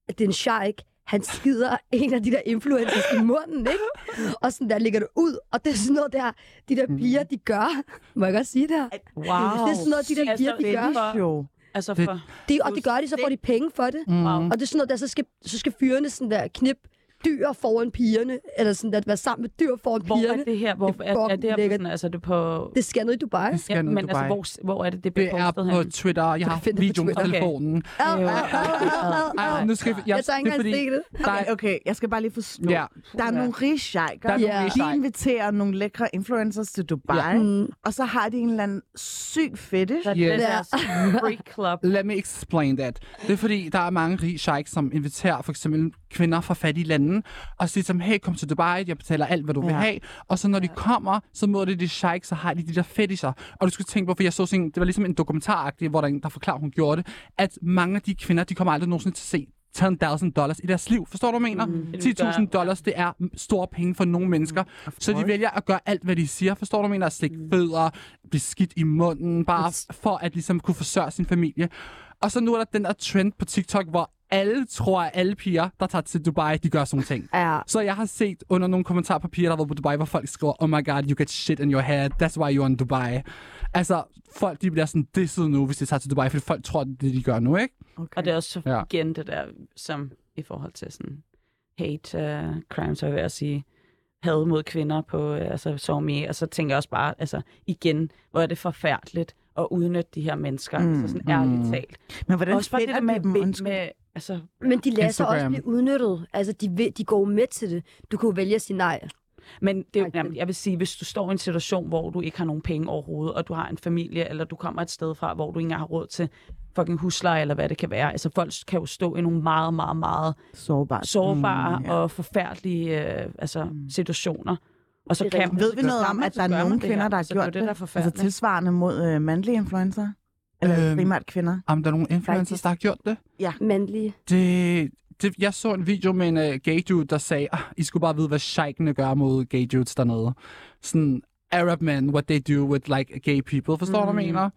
at det er en sheik, han skider en af de der influencers i munden, ikke? Og sådan der ligger det ud, og det er sådan noget der, de der piger, de gør. Må jeg godt sige det her? Wow. Det er sådan noget, de der Altså, piger, de gør. for- show. Altså Det- for... De, og det gør de, så får de penge for det. Mm. Wow. Og det er sådan noget, der så skal, så skal fyrene sådan der knip dyr foran pigerne, eller sådan at være sammen med dyr foran Hvor pigerne. er det her? Hvor, Det er er, er det her på sådan, altså er det på... Det sker ned i Dubai. Det skal Ja, men altså, Dubai. hvor, hvor er det, det bliver Det er postet på hen? Twitter. Jeg har det på video med Twitter. telefonen. Nu skal vi... Jeg tager ikke det er engang det. er, Okay, okay, jeg skal bare lige forstå. ja, Der er nogle rige er nogle Ja. rige De inviterer nogle lækre influencers til Dubai, Mm. og så har de en eller anden syg fetish. Er Yes. det deres freak club. Let me explain that. Det er fordi, der er mange rige sheiks, som inviterer for eksempel kvinder fra fattige lande, og siger til dem, hey, kom til Dubai, jeg betaler alt, hvad du vil Ja. have. Og så når de kommer, så møder de de sheiks, så har de de der fetisher. Og du skal tænke på, for jeg så sådan, det var ligesom en dokumentaragtig, hvor der er der forklarer, hun gjorde det, at mange af de kvinder, de kommer aldrig nogensinde til at se 10.000 dollars i deres liv. Forstår du, hvad jeg mener? Mm. 10.000 dollars, det er store penge for nogle mennesker. Så de vælger at gøre alt, hvad de siger. Forstår du, hvad jeg mener? At slikke fødder, blive skidt i munden, bare for at ligesom kunne forsørge sin familie. Og så nu er der den der trend på TikTok, hvor alle tror, at alle piger, der tager til Dubai, de gør sådan nogle ting. Ja. Så jeg har set under nogle kommentarer på piger, der været på Dubai, hvor folk skriver, oh my god, you get shit in your head, that's why you're in Dubai. Altså, folk de bliver sådan disset nu, hvis de tager til Dubai, fordi folk tror, det er det, de gør nu, ikke? Okay. Og det er også Ja. igen det der, som i forhold til sådan hate uh, crimes, så vil jeg sige, had mod kvinder på, uh, altså SoMe, og så tænker jeg også bare, altså igen, hvor er det forfærdeligt at udnytte de her mennesker, Mm, altså sådan ærligt mm. talt. Men hvordan også det finder der med, de dem? med, med altså, Men de lader sig også blive udnyttet. Altså, de, de går med til det. Du kan jo vælge at sige nej. Men det jamen, jeg vil sige, hvis du står i en situation, hvor du ikke har nogen penge overhovedet, og du har en familie, eller du kommer et sted fra, hvor du ikke engang har råd til fucking husleje, eller hvad det kan være. Altså folk kan jo stå i nogle meget, meget, meget sårbare Mm, mm, ja. og forfærdelige øh, altså, Mm. situationer. Og så kan rigtigt. Ved vi noget om, at der er nogle kvinder, der har så det er gjort det, der er. Altså tilsvarende mod øh, mandlige influencer? Eller Øhm, primært kvinder? Om der er nogle influencers, der har gjort det? Mandlige. Det, det, jeg så en video med en uh, gay dude, der sagde, ah, I skulle bare vide, hvad sheikene gør mod gay dudes dernede. Sådan, Arab men, what they do with like gay people. Forstår du, hvad jeg Mm. mener?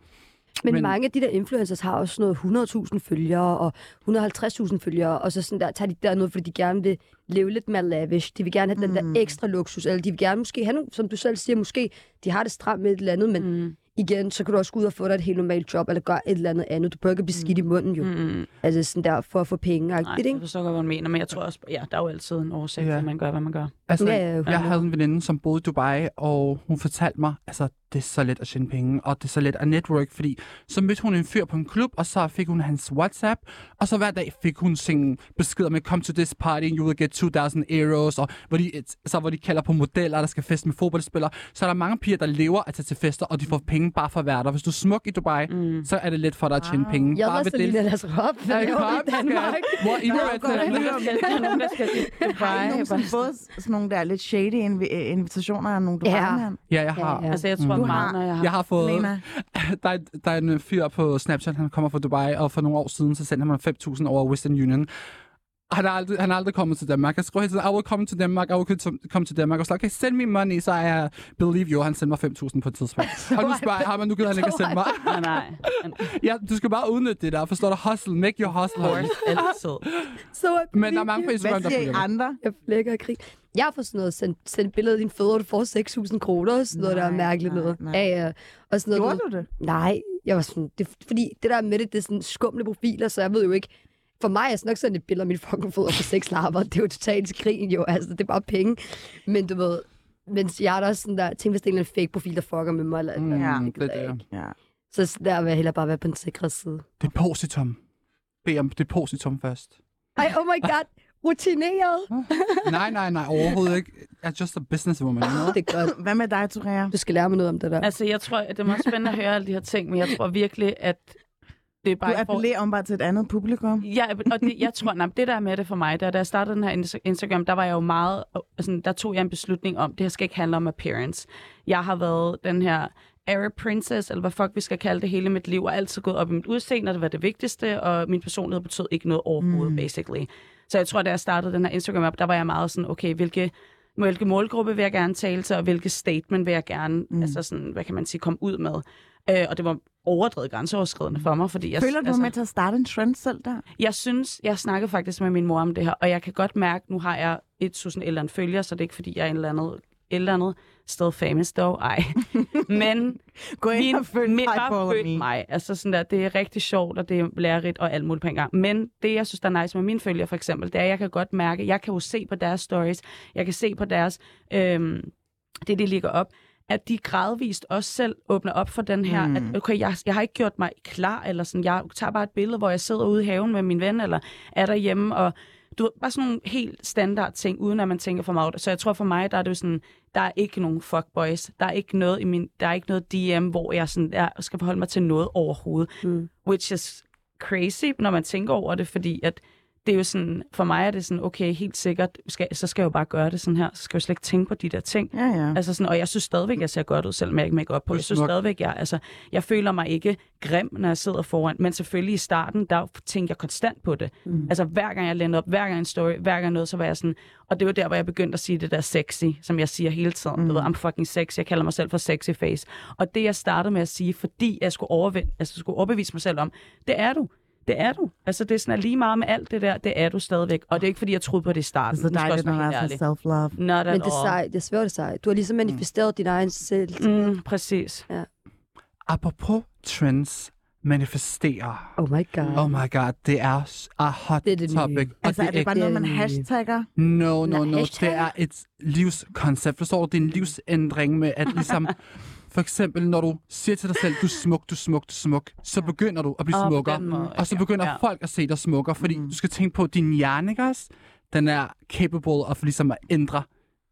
Men, Men- mange af de der influencers har også noget 100.000 følgere og 150.000 følgere, og så sådan der, tager de derned, fordi de gerne vil leve lidt mere lavish. De vil gerne have den Mm. der ekstra luksus, eller de vil gerne måske have nogle, som du selv siger, måske de har det stramt med et eller andet, men mm. Mm, igen, så kan du også gå ud og få dig et helt normalt job, eller gøre et eller andet andet. Du bør ikke blive skidt i munden jo. Mm. mm, Altså sådan der, for at få penge. nej, ikke? jeg forstår godt, hvad man mener, men jeg tror også, ja, der er jo altid en årsag til, Ja. at man gør, hvad man gør. Altså, Ja, ja, ja. jeg havde en veninde, som boede i Dubai, og hun fortalte mig, altså, det er så let at tjene penge, og det er så let at network, fordi så mødte hun en fyr på en klub, og så fik hun hans WhatsApp, og så hver dag fik hun sin beskeder med, come to this party, you will get 2.000 euros, og hvor de, så hvor de kalder på modeller, der skal feste med fodboldspillere. Så er der mange piger, der lever at tage til fester, og de får penge bare for at være der. Hvis du er smuk i Dubai, Mm. så er det let for dig at tjene penge. Jeg bare var ved så lige, lad os råbe. Skat. Hvor I det skal- der er der skal til Har I Dubai. nogensinde sådan nogle der lidt shady invi- øh, invitationer af nogle Ja. Dubai-mænd? Ja, jeg har. Ja, ja. Altså, jeg tror Du meget, har- når jeg har... Jeg har fået... Lena? der, er, der er en fyr på Snapchat, han kommer fra Dubai, og for nogle år siden, så sendte han mig 5.000 over Western Union. Han er, aldrig, han er aldrig kommet til Danmark. Jeg skriver hele tiden, I will come to Denmark, I will come to- Denmark. Og så, okay, send me money, så I believe you. Han sendte mig 5.000 på et tidspunkt. og nu spørger jeg ham, og nu gider han ikke at sende mig. Nej, nej. Ja, du skal bare udnytte det der, forstår du? Hustle, make your hustle. altid. Så Men der er mange på Instagram, Hvad der siger I følger andre? Jeg flækker i krig. Jeg har fået sådan noget, sendt, sendt billeder af dine fødder, og du får 6.000 kroner, sådan noget, der er Nej, mærkeligt nej, noget. nej. Ja, ja. Og sådan noget, Gjorde du det? Nej, jeg var sådan, det, fordi det der med det, det er sådan skumle profiler, så jeg ved jo ikke, for mig er sådan nok sådan et billede af mine fucking fødder på seks lapper. Det er jo totalt skrin jo, altså det er bare penge. Men du ved, mens jeg er der også sådan der, tænk hvis det er en fake profil, der fucker med mig, eller et eller Mm, det det er det. ikke. Ja. Så der vil jeg hellere bare være på den sikre side. Depositum. Bed om depositum først. Ej, oh my god, rutineret. nej, nej, nej, overhovedet ikke. I'm just a businesswoman, you know? Det er godt. Hvad med dig, Torea? Du skal lære mig noget om det der. Altså, jeg tror, at det er meget spændende at høre alle de her ting, men jeg tror virkelig, at det er Du bare... for- appellerer om bare til et andet publikum. Ja, og det, jeg tror, nej, det der er med det for mig, da, da jeg startede den her Insta- Instagram, der var jeg jo meget, altså, der tog jeg en beslutning om, det her skal ikke handle om appearance. Jeg har været den her Arab princess, eller hvad fuck vi skal kalde det hele mit liv, og altid gået op i mit udseende, og det var det vigtigste, og min personlighed betød ikke noget overhovedet, mm. basically. Så jeg tror, da jeg startede den her Instagram op, der var jeg meget sådan, okay, hvilke, hvilke målgruppe vil jeg gerne tale til, og hvilke statement vil jeg gerne, mm. altså sådan, hvad kan man sige, komme ud med. Øh, og det var overdrevet grænseoverskridende for mig, fordi jeg... Føler du altså, med til at starte en trend selv der? jeg synes, jeg snakkede faktisk med min mor om det her, og jeg kan godt mærke, nu har jeg 1000 eller en følger, så det er ikke, fordi jeg er en eller andet, et eller andet sted famous dog, ej. Men Gå ind min, og følg min, mig, følg mig. Altså sådan der, det er rigtig sjovt, og det er lærerigt og alt muligt på en gang. Men det, jeg synes, der er nice med mine følger for eksempel, det er, at jeg kan godt mærke, jeg kan jo se på deres stories, jeg kan se på deres, øhm, det de ligger op, at de gradvist også selv åbner op for den her, mm. at okay, jeg, jeg har ikke gjort mig klar, eller sådan, jeg tager bare et billede, hvor jeg sidder ude i haven med min ven, eller er derhjemme, og du ved, bare sådan nogle helt standard ting, uden at man tænker for meget. Så jeg tror for mig, der er det jo sådan, der er ikke nogen fuckboys, der er ikke noget i min, der er ikke noget DM, hvor jeg sådan, jeg skal forholde mig til noget overhovedet. Mm. Which is crazy, når man tænker over det, fordi at det er jo sådan, for mig er det sådan, okay, helt sikkert, skal, så skal jeg jo bare gøre det sådan her, så skal jeg jo slet ikke tænke på de der ting. Ja, ja. Altså sådan, og jeg synes stadigvæk, jeg ser godt ud, selvom jeg ikke make op på. Jeg synes stadigvæk, jeg, altså, jeg føler mig ikke grim, når jeg sidder foran. Men selvfølgelig i starten, der tænker jeg konstant på det. Mm. Altså hver gang jeg lander op, hver gang en story, hver gang noget, så var jeg sådan... Og det var der, hvor jeg begyndte at sige det der sexy, som jeg siger hele tiden. Mm. Du ved, I'm fucking sexy. Jeg kalder mig selv for sexy face. Og det, jeg startede med at sige, fordi jeg skulle, overvinde, altså, skulle overbevise mig selv om, det er du. Det er du. Altså, det er sådan lige meget med alt det der, det er du stadigvæk. Og det er ikke, fordi jeg troede på det i starten. Det er så dejligt, når er self-love. Not at Men det er all. sejt, det er svært det sejt. Du har ligesom manifesteret din egen selv. Mm, præcis. Apropos trends, manifestere. Oh my god. Oh my god, det er a hot Det er det nye. topic. Og Altså, er det bare det noget, man det- hashtagger? No, no, Nå, no. hashtag? Det er et livskoncept. Forstår du? Det er en livsændring med, at ligesom... For eksempel, når du siger til dig selv, du er smuk, du er smuk, du er smuk, så begynder du at blive på smukkere. måde, Og så ja. begynder Ja. folk at se dig smukkere, fordi du skal tænke på, at din hjerne, ikke også? den er capable of ligesom at ændre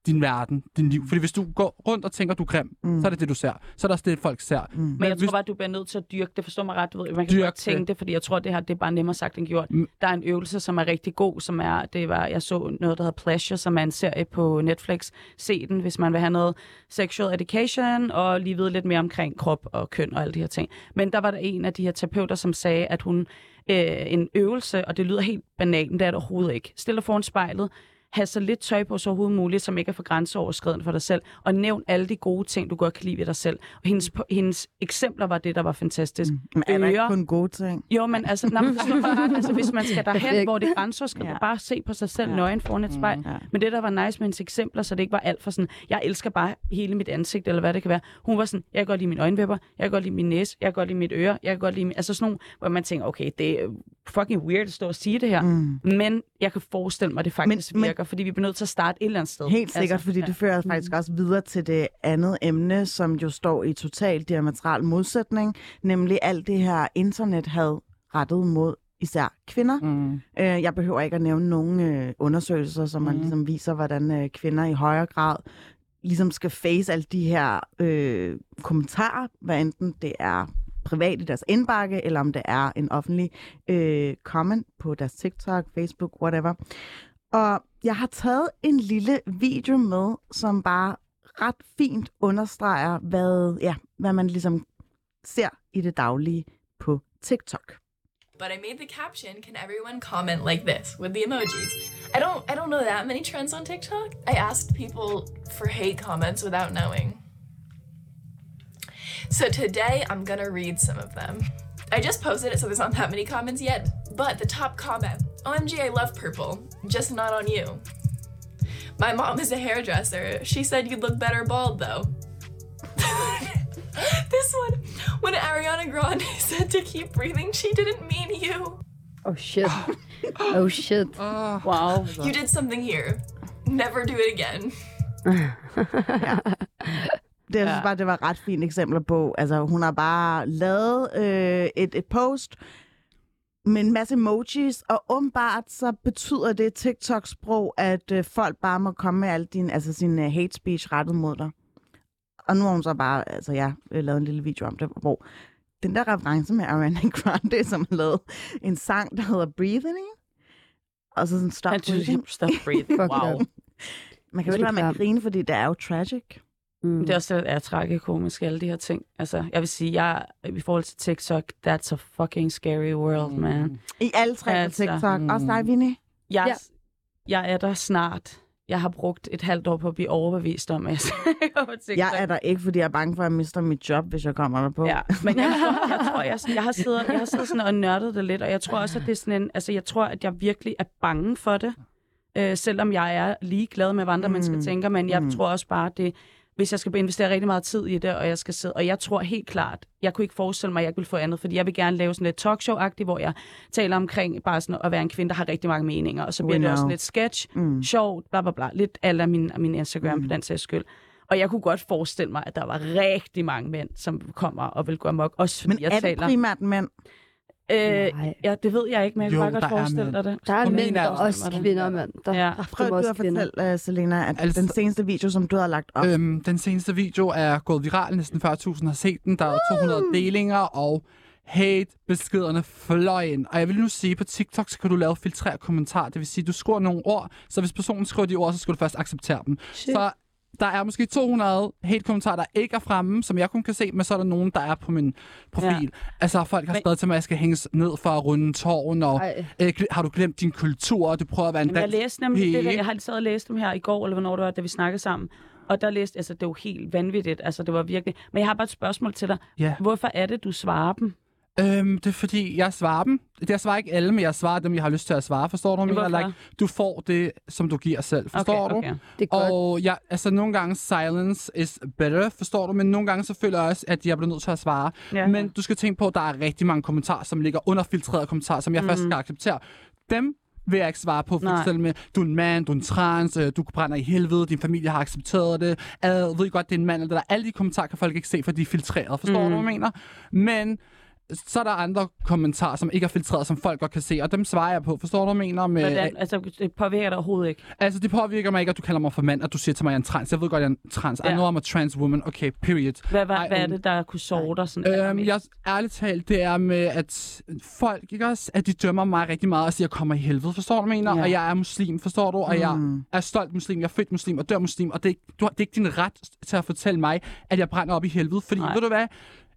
din verden, din liv. Fordi hvis du går rundt og tænker, du er grim, mm. så er det det, du ser. Så er det også det, folk ser. Mm. Men jeg tror bare, du bliver nødt til at dyrke det. Forstår mig ret? Du ved, man kan Dyrke godt tænke det. fordi jeg tror, det her det er bare nemmere sagt end gjort. Mm. Der er en øvelse, som er rigtig god, som er, det var, jeg så noget, der hedder Pleasure, som er en serie på Netflix. Se den, hvis man vil have noget sexual education, og lige vide lidt mere omkring krop og køn og alle de her ting. Men der var der en af de her terapeuter, som sagde, at hun øh, en øvelse, og det lyder helt banalt, men det er det overhovedet ikke. Stille dig foran spejlet, have så lidt tøj på så overhovedet muligt, som ikke er for grænseoverskridende for dig selv, og nævn alle de gode ting, du godt kan lide ved dig selv. Og hendes, hendes eksempler var det, der var fantastisk. Mm. Men er der ikke kun gode ting? Jo, men altså, nej, men ret. altså, hvis man skal derhen, hvor det er grænseoverskridende, Ja. bare se på sig selv ja. nøgen foran et spejl. Ja. Men det, der var nice med hendes eksempler, så det ikke var alt for sådan, jeg elsker bare hele mit ansigt, eller hvad det kan være. Hun var sådan, jeg kan godt lide mine øjenvipper, jeg kan godt lide min næse, jeg kan godt lide mit øre, jeg kan godt lide min... Altså sådan nogle, hvor man tænker, okay, det er fucking weird at stå og sige det her. Mm. Men jeg kan forestille mig, at det faktisk Men- men, virker, fordi vi bliver nødt til at starte et eller andet sted. Helt sikkert, fordi ja. det fører faktisk også videre til det andet emne, som jo står i total diametral modsætning, nemlig alt det her internet havde rettet mod især kvinder. Mm. Øh, jeg behøver ikke at nævne nogen øh, undersøgelser, som man Mhm. ligesom viser, hvordan øh, kvinder i højere grad ligesom skal face alle de her øh, kommentarer, hvad enten det er privat i deres indbakke, eller om det er en offentlig øh, comment på deres TikTok, Facebook, whatever. Og jeg har taget en lille video med, som bare ret fint understreger, hvad, ja, hvad man ligesom ser i det daglige på TikTok. But I made the caption, can everyone comment like this with the emojis? I don't I don't know that many trends on TikTok. I asked people for hate comments without knowing. So today I'm gonna read some of them. I just posted it so there's not that many comments yet, but the top comment, OMG I love purple, just not on you. My mom is a hairdresser. She said you'd look better bald though. this one, when Ariana Grande said to keep breathing, she didn't mean you. Oh shit. oh shit. Wow. You did something here. Never do it again. Det, jeg synes bare, det var et ret fint eksempler på. Altså, hun har bare lavet øh, et, et post med en masse emojis, og åbenbart så betyder det TikTok-sprog, at øh, folk bare må komme med al din, altså sin øh, hate speech rettet mod dig. Og nu har hun så bare, altså jeg ja, lavet en lille video om det, hvor den der reference med Ariana Grande, som har lavet en sang, der hedder Breathing, og så sådan Stop Breathing. stop breathing. Wow. Man kan jo ikke lade med at grine, fordi det er jo tragic. Mm. Det er også det, der er tragikomisk, alle de her ting. Altså, jeg vil sige, jeg, i forhold til TikTok, that's a fucking scary world, man. I alle tre Altså, TikTok. Mm. Også dig, Vinnie. Jeg, Ja. jeg er der snart. Jeg har brugt et halvt år på at blive overbevist om, at jeg på TikTok. Jeg er der ikke, fordi jeg er bange for, at jeg mister mit job, hvis jeg kommer der på. Ja, men jeg, tror, jeg tror, jeg, har siddet, jeg har siddet sådan og nørdet det lidt, og jeg tror også, at det er sådan en, altså jeg tror, at jeg virkelig er bange for det, øh, selvom jeg er ligeglad med, hvad andre mm. mennesker tænker, men jeg mm. tror også bare, at det, hvis jeg skal investere rigtig meget tid i det, og jeg skal sidde, og jeg tror helt klart, jeg kunne ikke forestille mig, at jeg ikke vil få andet, fordi jeg vil gerne lave sådan lidt talkshow-agtigt, hvor jeg taler omkring bare sådan at være en kvinde, der har rigtig mange meninger, og så bliver We det også know. lidt sketch, Mm. sjovt, bla bla bla, lidt af min, min Instagram mm. på den sags skyld. Og jeg kunne godt forestille mig, at der var rigtig mange mænd, som kommer og vil gå amok, også fordi Men jeg er det taler... primært mænd? Øh, Nej. ja, det ved jeg ikke, men jeg kan Jo, bare godt forestille dig det. Der er mænd, der er også, kvinder, mand. Der Ja. er Prøv du at fortælle, uh, Selena, at Altså- den seneste video, som du har lagt op, Øhm, den seneste video er gået viral, næsten 40.000 har set den. Der er 200 delinger, og hate-beskederne fløj ind. Og jeg vil nu sige, på TikTok, så kan du lave filtrere kommentarer. Det vil sige, du skriver nogle ord, så hvis personen skriver de ord, så skal du først acceptere dem. Shit. Så der er måske 200 hate-kommentarer, der ikke er fremme, som jeg kun kan se, men så er der nogen, der er på min profil. Ja. Altså, folk har skrevet til mig, at jeg skal hænges ned for at runde tårn, og øh, har du glemt din kultur, og du prøver at være en Jamen, jeg dansk læste nemlig det der, jeg har sad og læst dem her i går, eller hvornår det var, da vi snakkede sammen. Og der læste, altså det er jo helt vanvittigt, altså det var virkelig... Men jeg har bare et spørgsmål til dig. Ja. Hvorfor er det, du svarer dem? Øhm, det er fordi, jeg svarer dem. Det jeg svarer ikke alle, men jeg svarer dem, jeg har lyst til at svare. Forstår du, jeg? Hvorfor? Like, du får det, som du giver selv. Forstår okay, du? okay. Det er godt. Og ja, altså nogle gange silence is better, forstår du? Men nogle gange så føler jeg også, at jeg bliver nødt til at svare. Ja. Men du skal tænke på, at der er rigtig mange kommentarer, som ligger under filtrerede kommentarer, som jeg mm. først skal acceptere. Dem vil jeg ikke svare på, for Nej. eksempel med, du er en mand, du er en trans, øh, du brænder i helvede, din familie har accepteret det, ad, ved godt, det er en mand, eller det der. Alle de kommentarer kan folk ikke se, for de er filtreret, forstår mm. du, hvad jeg mener? Men så er der andre kommentarer, som ikke er filtreret, som folk godt kan se, og dem svarer jeg på, forstår du, hvad jeg mener? Med, Hvordan, altså, det påvirker dig overhovedet ikke. Altså, det påvirker mig ikke, at du kalder mig for mand, at du siger til mig, at jeg er en trans. Jeg ved godt, at jeg er en trans. I Ja. know I'm a trans woman. Okay, period. Hvad, hvad, Ej, hvad er det, der kunne sove dig sådan Øhm, jeg, ærligt talt, det er med, at folk, ikke også, at de dømmer mig rigtig meget og siger, kommer i helvede, forstår du, hvad jeg mener? Ja. Og jeg er muslim, forstår du? Og jeg er stolt muslim, jeg er født muslim og dør muslim, og det er, du, har- det er ikke din ret til at fortælle mig, at jeg brænder op i helvede, fordi, Nej. ved du hvad?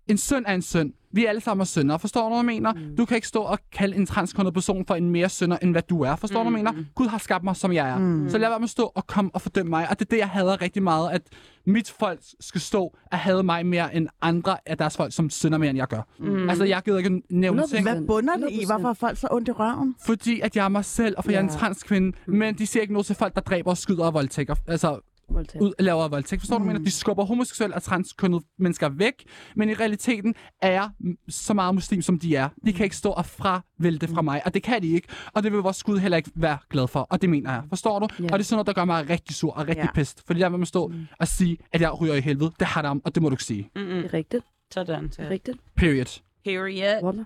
En søn er en søn. Vi er alle sammen er sønner. Forstår du, hvad jeg mener? Mm. Du kan ikke stå og kalde en transkønnet person for en mere sønder, end hvad du er. Forstår mm. du, hvad jeg mener? Gud har skabt mig, som jeg er. Mm. Så lad være med at stå og komme og fordømme mig. Og det er det, jeg hader rigtig meget, at mit folk skal stå og have mig mere end andre af deres folk, som synder mere, end jeg gør. Mm. Altså, jeg gider ikke nævne 100%. ting. hvad bunder det i? 100%. Hvorfor er folk så ondt i røven? Fordi at jeg er mig selv, og for ja. jeg er en transkvinde. Men de ser ikke noget til folk, der dræber og skyder og voldtægter. Altså, Voldtægt. ud, laver voldtægt. Forstår mm. du, mener? De skubber homoseksuelle og transkønnede mennesker væk, men i realiteten er jeg mm, så meget muslim, som de er. De kan ikke stå og fravælge det fra mig, og det kan de ikke. Og det vil vores Gud heller ikke være glad for, og det mener jeg. Forstår du? Ja. Og det er sådan noget, der gør mig rigtig sur og rigtig Ja. pist. Fordi jeg vil med stå og sige, at jeg ryger i helvede. Det har om, og det må du ikke sige. Mm-mm. Det er rigtigt. Sådan. Det er Så. rigtigt. Period. Period. Wallah.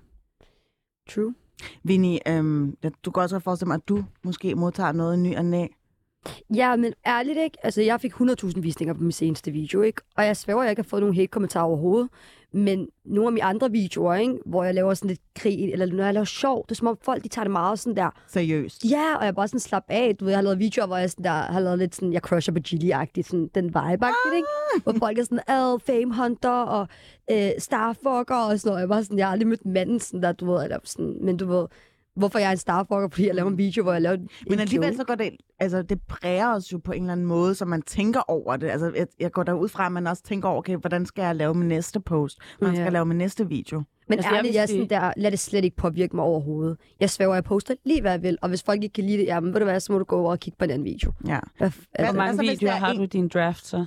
True. Vinnie, øhm, du kan også godt forestille mig, at du måske modtager noget ny og næ. Ja, men ærligt ikke. Altså, jeg fik 100.000 visninger på min seneste video, ikke? Og jeg svæver, at jeg ikke har fået nogen hate-kommentarer overhovedet. Men nogle af mine andre videoer, ikke? Hvor jeg laver sådan lidt krig, eller når jeg laver sjov, det er som om folk, de tager det meget sådan der, Seriøst. ja, og jeg er bare sådan slap af. Du ved, jeg har lavet videoer, hvor jeg sådan der, har lavet lidt sådan, jeg crusher på Gilly-agtigt, sådan den vibe ah! ikke? Hvor folk er sådan, ad, fame hunter og øh, starfucker og sådan noget. Jeg var sådan, jeg har aldrig mødt manden sådan der, du ved, eller sådan, men du ved, hvorfor jeg er en starfucker, fordi jeg laver en video, hvor jeg laver en Men alligevel joke. så går det, altså det præger os jo på en eller anden måde, så man tænker over det. Altså jeg, jeg går derud fra, at man også tænker over, okay, hvordan skal jeg lave min næste post? Hvordan skal Ja. jeg lave min næste video? Men Altså, altså, jeg ærligt, jeg er sådan der, lad det slet ikke påvirke mig overhovedet. Jeg svæver, jeg poster lige hvad jeg vil, og hvis folk ikke kan lide det, jamen ved du hvad, så må du gå over og kigge på en anden video. Ja. Hvad, Hvor Altså, mange altså, videoer er har en- du i din draft så?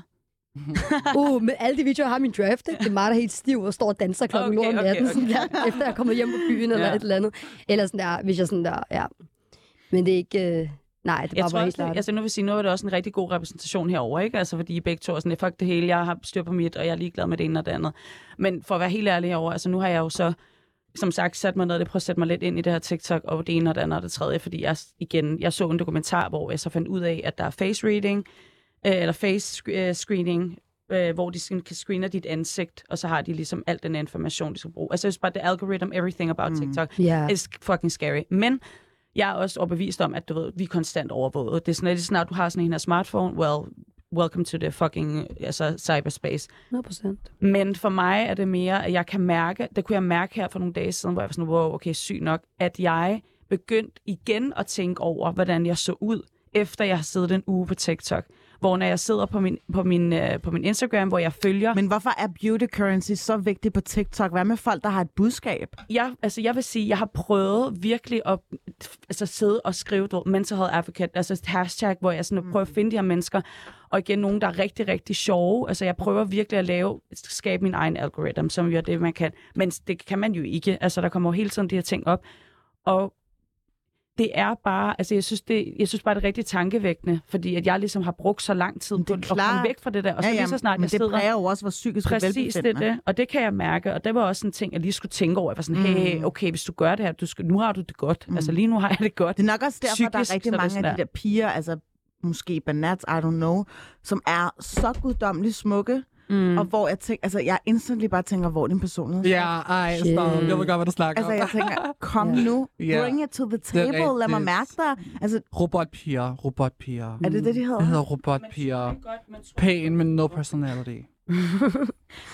uh, med alle de videoer, jeg har min draft, ikke? det er mig, der er helt stiv og står og danser klokken Okay, okay, om natten, okay. sådan der, efter jeg er kommet hjem på byen eller Ja. et eller andet. Eller sådan der, hvis jeg sådan der, ja. Men det er ikke, øh, nej, det er Jeg bare, tror bare helt klart. altså nu vil sige, nu er det også en rigtig god repræsentation herover, ikke? Altså fordi I begge to er sådan, fuck det hele, jeg har styr på mit, og jeg er ligeglad med det ene og det andet. Men for at være helt ærlig herover, altså nu har jeg jo så, som sagt, sat mig ned, det prøver at sætte mig lidt ind i det her TikTok, og det ene og det andet og det tredje, fordi jeg igen, jeg så en dokumentar, hvor jeg så fandt ud af, at der er face reading, øh, eller face øh, screening, øh, hvor de sådan kan screene dit ansigt, og så har de ligesom alt den information, de skal bruge. Altså, jeg synes bare, the algorithm, everything about Mm. TikTok, Ja. is fucking scary. Men jeg er også overbevist om, at du ved, vi er konstant overvåget. Det er sådan, at lige snart du har sådan en her smartphone, well, welcome to the fucking altså, cyberspace. 100 procent. Men for mig er det mere, at jeg kan mærke, det kunne jeg mærke her for nogle dage siden, hvor jeg var sådan, wow, okay, syg nok, at jeg begyndte igen at tænke over, hvordan jeg så ud, efter jeg har siddet en uge på TikTok. Hvor når jeg sidder på min, på min, øh, på min Instagram, hvor jeg følger Men hvorfor er beauty currency så vigtig på TikTok? Hvad med folk, der har et budskab? jeg, altså jeg vil sige, jeg har prøvet virkelig at altså, sidde og skrive du, mental health advocate, altså et hashtag, hvor jeg sådan, prøver at finde de her mennesker, og igen nogen, der er rigtig, rigtig sjove. Altså jeg prøver virkelig at lave, skabe min egen algoritme, som jo er det, man kan. Men det kan man jo ikke. Altså der kommer jo hele tiden de her ting op. Og det er bare, altså jeg synes, det, jeg synes bare, det er rigtig tankevækkende, fordi at jeg ligesom har brugt så lang tid på det at komme væk fra det der, og så lige så snart men jeg det sidder... præger jo også vores psykiske Præcis, det det. Og det kan jeg mærke. Og det var også en ting, jeg lige skulle tænke over. Jeg var sådan, hey, Mm. okay, hvis du gør det her, du skal, nu har du det godt. Mm. Altså lige nu har jeg det godt. Det er nok også derfor, der Psykisk, er rigtig så er det mange af de der piger, altså måske banats, I don't know, som er så guddommeligt smukke, Mm. og hvor jeg tænker, altså jeg instantly bare tænker, hvor er din personlighed? Ja, ej, stop. Jeg ved godt, hvad du snakker Altså om. jeg tænker, kom Ja. nu, bring it to the Det er table, lad mig mærke dig. Altså, Robotpiger, robotpiger. er det det, de hedder? Det hedder robotpiger. Pæn, men no personality.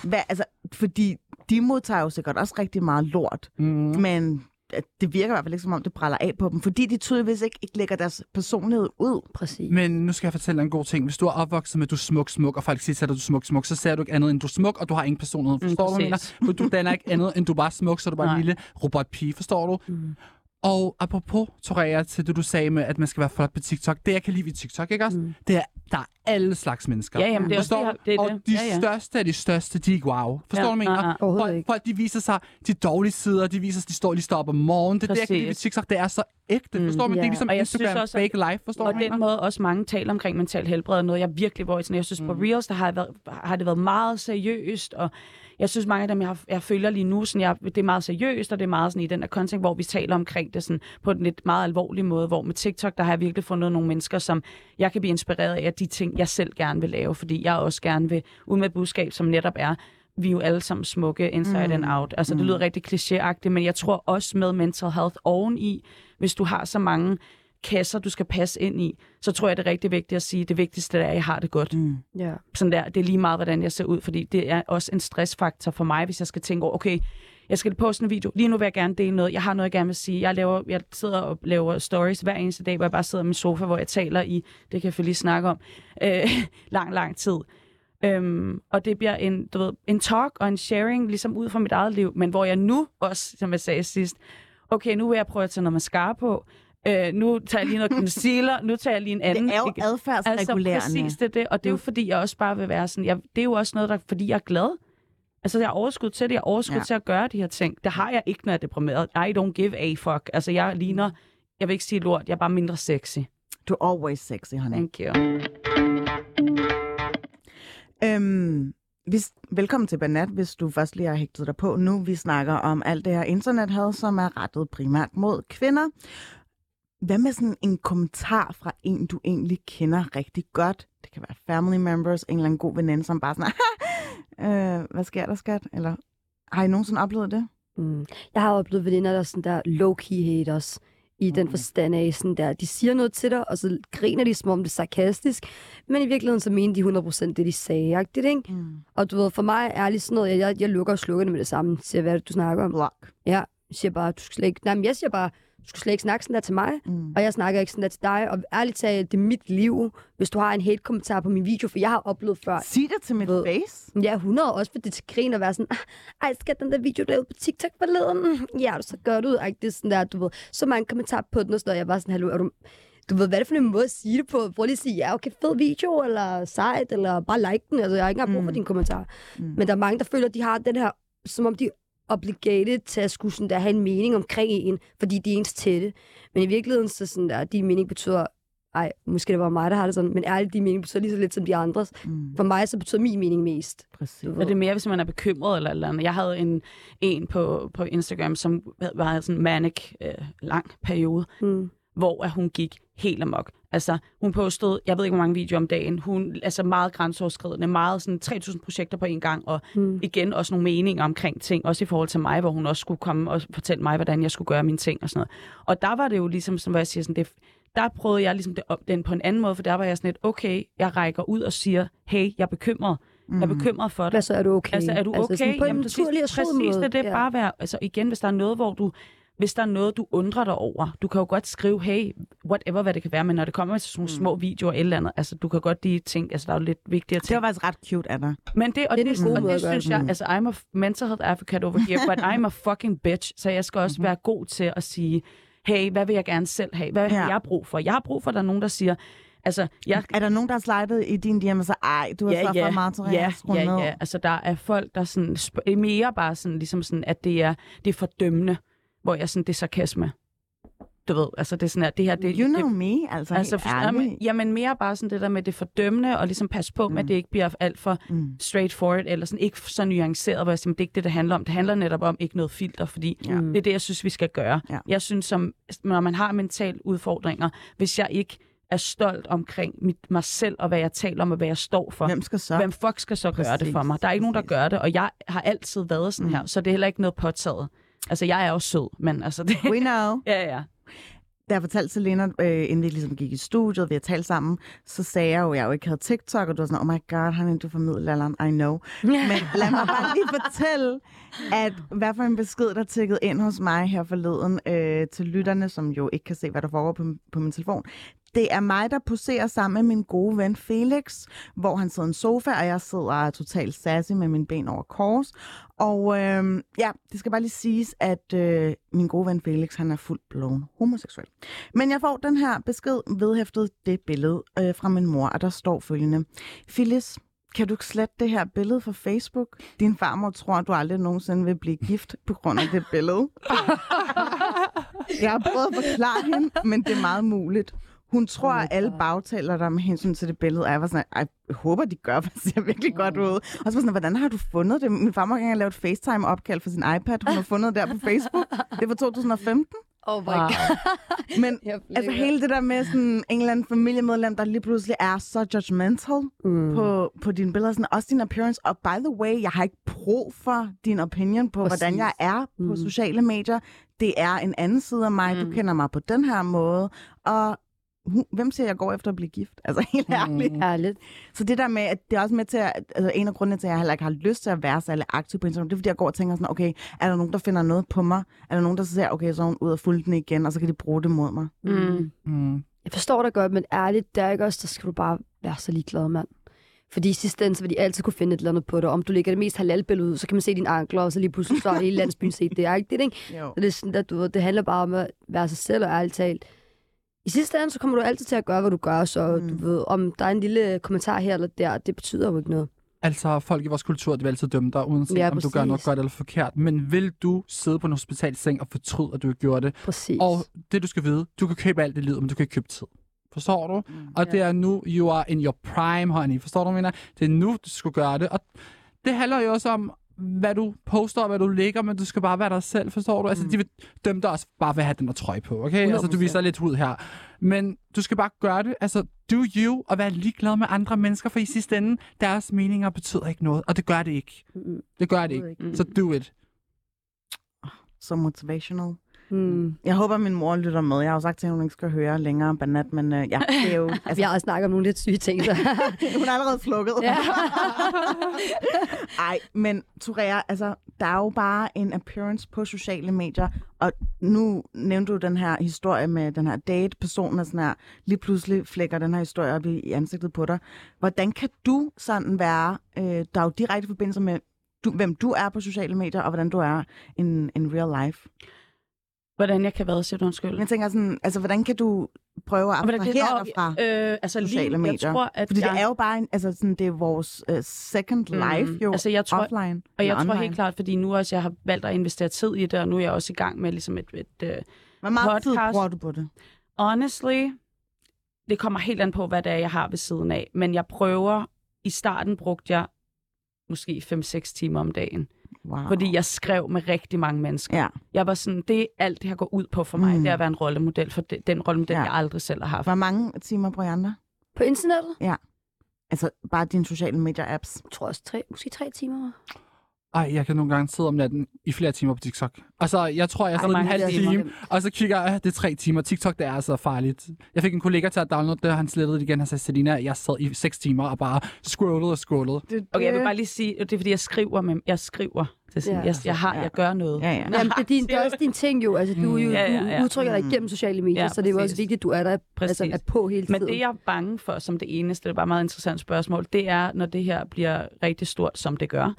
Hvad, altså, fordi de modtager jo sikkert også rigtig meget lort, Mm. men at det virker i hvert fald ikke som om, det bræller af på dem, fordi de tydeligvis ikke, ikke lægger deres personlighed ud. Præcis. Men nu skal jeg fortælle dig en god ting. Hvis du er opvokset med, at du er smuk, smuk, og folk siger at du er smuk, smuk, så ser du ikke andet, end du er smuk, og du har ingen personlighed. Mm, Forstår du, jeg præcis. mener? For du danner ikke andet, end du er bare smuk, så er du bare Nej. en lille robotpige. Forstår du? Mm. Og apropos, Torea, til det du sagde med, at man skal være flot på TikTok. Det jeg kan lide ved TikTok, ikke også? Mm. Det er, der er alle slags mennesker. Ja, jamen, det er også Forstår det, du? det, er og det. de ja, ja. største af de største, de er ikke wow. Forstår Ja, du, mener? Folk, de viser sig de dårlige sider, de viser sig, de står lige står op om morgenen. Det er det, jeg kan lide ved. TikTok. Det er så ægte. Mm. Forstår du? Men Det er ligesom Og jeg synes Instagram også, fake life. Forstår Og jeg den måde også mange taler omkring mental helbred er noget, jeg virkelig, hvor jeg, sådan, jeg synes på Mm. Reels, der har, været, har det været meget seriøst, og jeg synes mange af dem, jeg, jeg følger lige nu, sådan, jeg, det er meget seriøst, og det er meget sådan i den der content, hvor vi taler omkring det sådan, på en lidt meget alvorlig måde, hvor med TikTok, der har jeg virkelig fundet nogle mennesker, som jeg kan blive inspireret af, de ting, jeg selv gerne vil lave, fordi jeg også gerne vil ud med et budskab, som netop er, vi er jo alle sammen smukke inside Mm. and out. Altså, det Mm. lyder rigtig klichéagtigt, men jeg tror også med mental health oveni, hvis du har så mange kasser, du skal passe ind i, så tror jeg, det er rigtig vigtigt at sige, at det vigtigste er, at jeg har det godt. Mm. Ja. Sådan der, det er lige meget, hvordan jeg ser ud, fordi det er også en stressfaktor for mig, hvis jeg skal tænke over, okay, jeg skal poste en video. Lige nu vil jeg gerne dele noget. Jeg har noget, jeg gerne vil sige. Jeg, laver, jeg sidder og laver stories hver eneste dag, hvor jeg bare sidder i min sofa, hvor jeg taler i, det kan jeg lige snakke om, øh, lang, lang tid. Øhm, og det bliver en, du ved, en talk og en sharing, ligesom ud fra mit eget liv, men hvor jeg nu også, som jeg sagde sidst, okay, nu vil jeg prøve at tage noget mascara på, øh, nu tager jeg lige noget concealer, nu tager jeg lige en anden. Det er jo adfærdsregulerende. Altså præcis det, det. Og det er jo fordi, jeg også bare vil være sådan, jeg, det er jo også noget, der, fordi jeg er glad. Altså, jeg har overskud til det. Jeg har overskud Ja. ja. til at gøre de her ting. Det har jeg ikke, når jeg er deprimeret. I don't give a fuck. Altså, jeg ligner, jeg vil ikke sige lort, jeg er bare mindre sexy. Du er always sexy, honey. Thank you. Øhm, hvis, velkommen til Banat, hvis du først lige har hægtet dig på nu. Vi snakker om alt det her internethad, som er rettet primært mod kvinder. Hvad med sådan en kommentar fra en, du egentlig kender rigtig godt? Det kan være family members, en eller anden god veninde, som bare sådan, øh, hvad sker der, skat? Eller har I nogensinde oplevet det? Mm. Jeg har oplevet veninder, der er sådan der low-key haters, i den Mm. forstand af sådan der, de siger noget til dig, og så griner de, som om det er sarkastisk, men i virkeligheden så mener de 100% det, de sagde, agtigt, ikke? Mm. Og du ved, for mig er det sådan noget, jeg, jeg, jeg lukker og slukker det med det samme, siger, hvad er det, du snakker om? Block. Ja, jeg siger bare, du skal slet ikke, nej, men jeg siger bare, du skal slet ikke snakke sådan der til mig, Mm. og jeg snakker ikke sådan der til dig. Og ærligt talt, det er mit liv, hvis du har en hate-kommentar på min video, for jeg har oplevet før, Sig det til mit Ved- face. Ja, 100 også for det til grin at være sådan, "Ah, ej, skal den der video der ud på TikTok forleden? Ja, du så gør det ud. Ej, det er sådan der, du ved, så mange kommentarer på den, og noget. Jeg var sådan, hallo, er du, du ved, hvad er det for en måde at sige det på? Prøv lige at sige, ja, okay, fed video, eller sejt, eller bare like den. Altså, jeg har ikke engang brug for Mm. dine kommentarer. Mm. Men der er mange, der føler, at de har den her, som om de er obligated til at skulle sådan der, have en mening omkring en, fordi de er ens tætte. Men i virkeligheden, så sådan der, din mening betyder, ej, måske det var mig, der har det sådan, men ærligt, din mening betyder lige så lidt som de andres. Mm. For mig, så betyder min mening mest. Præcis. Og det er mere, hvis man er bekymret eller et eller andet. Jeg havde en, en på, på Instagram, som var sådan en manic øh, lang periode, Mm. hvor at hun gik helt amok. Altså, hun postede, jeg ved ikke, hvor mange videoer om dagen. Hun, altså meget grænseoverskridende, meget sådan 3.000 projekter på en gang, og Mm. igen også nogle meninger omkring ting, også i forhold til mig, hvor hun også skulle komme og fortælle mig, hvordan jeg skulle gøre mine ting og sådan noget. Og der var det jo ligesom, som jeg siger, sådan, det, der prøvede jeg ligesom det, op, den på en anden måde, for der var jeg sådan lidt, okay, jeg rækker ud og siger, hey, jeg er bekymret. Jeg er bekymret for dig. Hvad så er du okay? Altså, er du okay? sådan på en Jamen, naturlig og præcis, præcis, måde. det det Ja. bare være, altså igen, hvis der er noget, hvor du, hvis der er noget, du undrer dig over, du kan jo godt skrive, hey, whatever, hvad det kan være, men når det kommer til sådan nogle små videoer eller et eller andet, altså du kan godt lige tænke, altså der er jo lidt vigtigere Det ting. var faktisk ret cute, Anna. Men det, og Det er det, gode og det synes det. jeg, Mm. altså I'm a mental health advocate over here, but I'm a fucking bitch, så jeg skal også Mhm. være god til at sige, hey, hvad vil jeg gerne selv have? Hvad har Ja. jeg brug for? Jeg har brug for, at der er nogen, der siger, altså, jeg, Er der nogen, der har slidet i din DM og så, ej, du har så for meget til ja, ja, ja. Altså, der er folk, der sådan, mere bare sådan, ligesom sådan, at det er, det er fordømmende, hvor jeg sådan, det er sarkasme. Du ved, altså det er sådan, at det her, det, You det, know me, altså, Altså, for, jamen, jamen mere bare sådan det der med det fordømmende, og ligesom passe på med, Mm. at det ikke bliver alt for Mm. straightforward, eller sådan ikke så nuanceret, hvor jeg siger, "Men det er ikke det, det handler om. Det handler netop om ikke noget filter, fordi Ja. det er det, jeg synes, vi skal gøre. Ja. Jeg synes, som, når man har mentale udfordringer, hvis jeg ikke er stolt omkring mit, mig selv, og hvad jeg taler om, og hvad jeg står for, Hvem skal så? hvem fuck skal så gøre det Præcis, for mig? Der er ikke nogen, der præcis. gør det, og jeg har altid været sådan Mm. her, så det er heller ikke noget påtaget. Altså, jeg er også sød, men altså det... We know. ja, ja. Da jeg fortalte Selena, øh, inden vi ligesom gik i studiet, vi har talt sammen, så sagde jeg jo, at jeg jo ikke havde TikTok, og du var sådan, oh my god, han du fra middelalderen, I know. Men lad mig bare lige fortælle, at hvad for en besked, der tikkede ind hos mig her forleden øh, til lytterne, som jo ikke kan se, hvad der foregår på, på min telefon. Det er mig, der poserer sammen med min gode ven Felix, hvor han sidder i en sofa, og jeg sidder totalt sassy med mine ben over kors. Og øh, ja, det skal bare lige siges, at øh, min gode ven Felix, han er fuldt blown homoseksuel. Men jeg får den her besked vedhæftet det billede øh, fra min mor, og der står følgende. Phyllis, kan du ikke slette det her billede fra Facebook? Din farmor tror, at du aldrig nogensinde vil blive gift på grund af det billede. jeg har prøvet at forklare hende, men det er meget muligt. Hun tror, at alle bagtaler der med hensyn til det billede, og jeg var sådan, "Ej, jeg håber, de gør, for det ser virkelig godt ud. Og så var sådan, hvordan har du fundet det? Min farmor har lavet et FaceTime-opkald for sin iPad. Hun har fundet det der på Facebook. Det var 2015. Oh my Wow. god. Men altså hele det der med sådan en eller anden familiemedlem, der lige pludselig er så judgmental Mm. på, på dine billeder, sådan, også din appearance. Og by the way, jeg har ikke brug for din opinion på, Præcis. hvordan jeg er på Mm. sociale medier. Det er en anden side af mig. Du Mm. kender mig på den her måde. Og hvem siger, jeg går efter at blive gift? Altså helt ærligt. Ærligt. Så det der med, at det er også med til at, altså en af grundene til, at jeg heller ikke har lyst til at være særlig aktiv på Instagram, det er, fordi jeg går og tænker sådan, okay, er der nogen, der finder noget på mig? Er der nogen, der så siger, okay, så er hun ud og fulde den igen, og så kan de bruge det mod mig? Mm. Mm. Jeg forstår dig godt, men ærligt, der er ikke også, der skal du bare være så ligeglad, mand. Fordi i sidste ende, så vil de altid kunne finde et eller andet på dig. Om du lægger det mest halal-billede ud, så kan man se dine ankler, og så lige pludselig så er hele landsbyen set det. Er ikke det, ikke? Jo. Så det er sådan, at du det handler bare om at være sig selv, og ærligt talt. I sidste ende, så kommer du altid til at gøre, hvad du gør, så Mm. mm. du ved, om der er en lille kommentar her eller der, det betyder jo ikke noget. Altså, folk i vores kultur, de vil altid dømme dig, uanset Ja, om du gør noget godt eller forkert. Men vil du sidde på en hospitalseng og fortryde, at du gjorde det? Præcis. Og det, du skal vide, du kan købe alt i livet, men du kan ikke købe tid. Forstår du? Og det er nu, you are in your prime, honey. Forstår du, hvad jeg mener? Det er nu, du skal gøre det. Og det handler jo også om, hvad du poster og hvad du lægger, men du skal bare være dig selv, forstår du? Altså, de vil dømme dig også bare ved at have den der trøje på, okay? Altså, du 100%. viser lidt hud her. Men du skal bare gøre det. Altså, do you, og være ligeglad med andre mennesker, for i sidste ende, deres meninger betyder ikke noget, og det gør det ikke. Mm, Det gør det ikke. Mm. Så do it. Så motivational. Mm. Jeg håber, min mor lytter med. Jeg har jo sagt til hende, hun ikke skal høre længere Banat, men øh, ja, det er jo... Altså, vi har også snakket om nogle lidt syge ting, så... hun er allerede slukket. Ja. Ej, men Torea, altså, der er jo bare en appearance på sociale medier, og nu nævnte du den her historie med den her date-person, og sådan her, lige pludselig flækker den her historie op i, i ansigtet på dig. Hvordan kan du sådan være, øh, der er jo direkte forbindelse med, du, hvem du er på sociale medier, og hvordan du er in, in real life? Hvordan jeg kan være, siger du undskyld? Jeg tænker sådan, altså, hvordan kan du prøve at abstrahere dig fra øh, altså sociale lige, medier? Jeg tror, at Fordi jeg, det er jo bare, en, altså sådan, det er vores uh, second life, jo, altså jeg tror, offline. Og jeg eller tror online. helt klart, fordi nu også jeg har valgt at investere tid i det, og nu er jeg også i gang med ligesom et, et uh, Hvor meget tid podcast. bruger du på det? honestly, det kommer helt an på, hvad det er, jeg har ved siden af. Men jeg prøver, i starten brugte jeg måske 5-6 timer om dagen. Wow. Fordi jeg skrev med rigtig mange mennesker. Ja. Jeg var sådan, det er alt det her går ud på for mig, Mm. det er at være en rollemodel for de, den rollemodel, Ja. jeg aldrig selv har haft. Hvor mange timer bruger I andre? På internettet? Altså bare dine sociale medier-apps. Jeg tror også tre, måske tre timer. Ej, jeg kan nogle gange sidde om natten i flere timer på TikTok. Altså, jeg tror, jeg sidder en halv timer. time, og så kigger jeg, det er tre timer. TikTok, det er altså farligt. Jeg fik en kollega til at downloade det, og han slettede det igen. Han sagde, Selina, jeg sad i seks timer og bare scrollede og scrollede. Det, Okay, jeg vil bare lige sige, det er fordi, jeg skriver, med, jeg skriver. Det er sådan, Ja. jeg, jeg, har, jeg gør noget. Ja, ja. Jamen, det er, din, det er også din ting jo. Altså, du, er jo, Ja, ja, du ja. udtrykker dig Mm. igennem sociale medier, Ja, så det er jo også vigtigt, at du er der altså, Præcis. er på hele tiden. Men det, jeg er bange for som det eneste, det er bare et meget interessant spørgsmål, det er, når det her bliver rigtig stort, som det gør,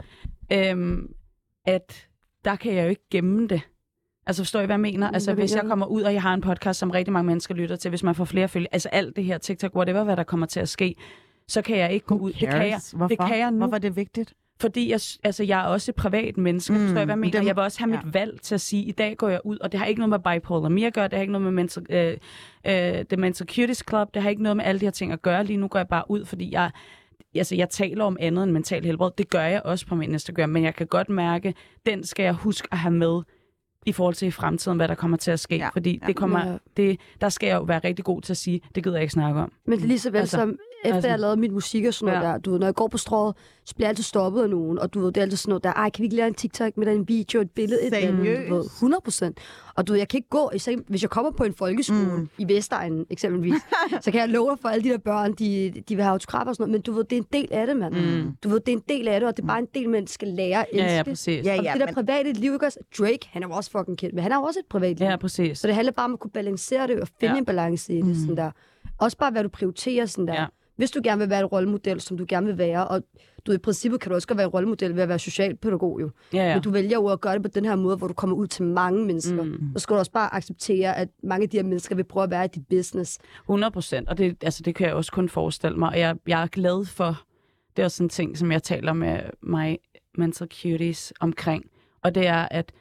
øhm, at der kan jeg jo ikke gemme det. Altså forstår I, hvad jeg mener? Altså hvad hvis jeg kommer ud, og jeg har en podcast, som rigtig mange mennesker lytter til, hvis man får flere følge, altså alt det her TikTok, whatever, hvad der kommer til at ske, så kan jeg ikke gå ud. Det kan jeg, Hvorfor? det kan jeg nu. Hvorfor er det vigtigt? fordi jeg, altså, jeg er også et privat menneske, Mm, mm, forstår I, hvad jeg mener? det- Jeg vil også have mit ja. valg til at sige, i dag går jeg ud, og det har ikke noget med bipolar me at gøre, det har ikke noget med mental, øh, øh, The Mental Cuties Club, det har ikke noget med alle de her ting at gøre. Lige nu går jeg bare ud, fordi jeg, altså, jeg taler om andet end mental helbred. Det gør jeg også på min Instagram, men jeg kan godt mærke, den skal jeg huske at have med i forhold til i fremtiden, hvad der kommer til at ske. Ja, fordi ja. det kommer, Ja. det, der skal jeg jo være rigtig god til at sige, det gider jeg ikke snakke om. Men lige så vel altså, som, efter altså- jeg lavede mit musik og sådan noget Ja. der, du ved, når jeg går på strået, så bliver jeg altid stoppet af nogen, og du ved, det er altid sådan noget der, ej, kan vi ikke lave en TikTok med en video, et billede, et andet, du ved, 100 procent. Og du ved, jeg kan ikke gå, især hvis jeg kommer på en folkeskole Mm. i Vestegnen eksempelvis, så kan jeg love dig for alle de der børn, de, de vil have autografer og sådan noget, men du ved, det er en del af det, mand. Mm. Du ved, det er en del af det, og det er bare en del, man skal lære at elske. Ja, ja, præcis. Ja, og ja, det der men- private liv, ikke også? Drake, han er jo også fucking kendt, men han har også et privat liv. Ja, præcis. Så det handler bare om at kunne balancere det og finde Ja. en balance i det. Mm. Sådan der. Også bare, hvad du prioriterer. Sådan der. Ja. Hvis du gerne vil være et rollemodel, som du gerne vil være, og du i princippet kan du også godt være et rollemodel ved at være socialpædagog jo. Ja, Ja. Men du vælger jo at gøre det på den her måde, hvor du kommer ud til mange mennesker. Mm. Så skal du også bare acceptere, at mange af de her mennesker vil prøve at være i dit business. 100 procent, og det, altså, det kan jeg også kun forestille mig. Og jeg, jeg er glad for, det er også sådan en ting, som jeg taler med mig mental cuties omkring. Og det er, at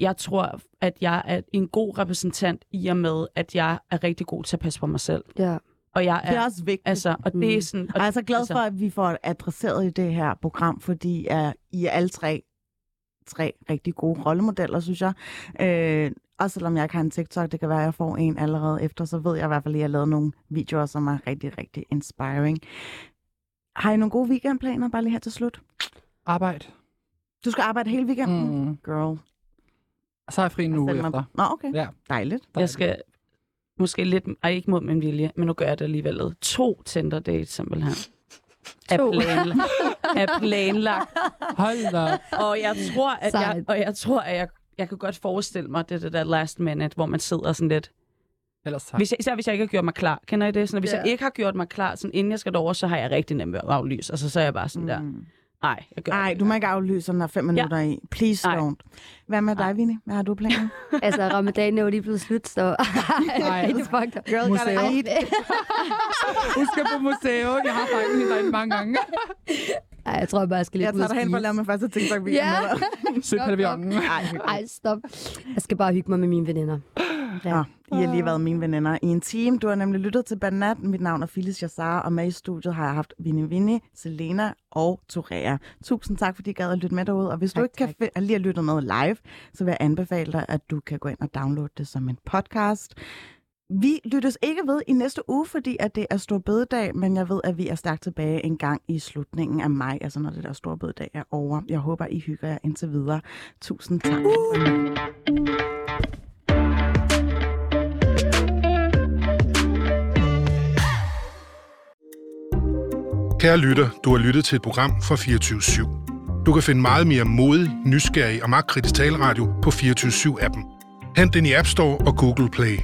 jeg tror, at jeg er en god repræsentant i og med, at jeg er rigtig god til at passe på mig selv. Ja. Og jeg er, Det er også vigtigt. altså, og det er Mm. sådan... Og jeg er så glad for, at vi får adresseret i det her program, fordi uh, I er alle tre, tre rigtig gode rollemodeller, synes jeg. Øh, også selvom jeg ikke har en TikTok, det kan være, at jeg får en allerede efter, så ved jeg i hvert fald, at jeg har lavet nogle videoer, som er rigtig, rigtig inspiring. Har I nogle gode weekendplaner, bare lige her til slut? Arbejde. Du skal arbejde hele weekenden? Mm. Girl. Så er jeg fri en uge efter. Nå, okay. Ja. Dejligt. Jeg skal måske lidt... Ej, ikke mod min vilje, men nu gør jeg det alligevel. To Tinder-dates, simpelthen. Er, planlagt, er planlagt. Hold da. Og jeg tror, at jeg, og jeg, tror, at jeg, jeg kan godt forestille mig, det, det der last minute, hvor man sidder sådan lidt... Ellers tak. Hvis jeg, især hvis jeg ikke har gjort mig klar. Kender I det? Sådan, hvis Ja. jeg ikke har gjort mig klar, sådan, inden jeg skal derover, så har jeg rigtig nemt at aflyse. Altså, så er jeg bare sådan der, Mm. Nej, jeg gør Ej, det du må ikke aflyse, når der er fem minutter i. Please Ej. don't. Hvad med dig, Vinnie? Hvad har du planer? altså, ramadan er jo lige blevet slut, så... Nej. Rigtig fucked up. Girl, Museum. Husk at på museet. Jeg har faktisk hende derinde mange gange. Ej, jeg tror bare, jeg skal lige Jeg ud tager dig hen for at lave min første TikTok-video Ja. med dig. Søpavillonen. Ej, hyggeligt. Ej, stop. Jeg skal bare hygge mig med mine veninder. Ja. I har lige været mine veninder i en team. Du har nemlig lyttet til Banat. Mit navn er Phyllis Jassar, og med i studiet har jeg haft Vinnie Vinnie, Selena og Torea. Tusind tak, fordi I gad at lytte med derude. Og hvis tak, du Tak, ikke kan fi- lige have lyttet med live, så vil jeg anbefale dig, at du kan gå ind og downloade det som en podcast. Vi lyttes ikke ved i næste uge, fordi at det er stor bededag, men jeg ved, at vi er stærkt tilbage en gang i slutningen af maj, altså når det der store bededag er over. Jeg håber, I hygger jer indtil videre. Tusind tak. Uh! Kære lytter, du har lyttet til et program fra 24 /7. Du kan finde meget mere modig, nysgerrig og magtkritisk taleradio på 24 7 appen Hent den i App Store og Google Play.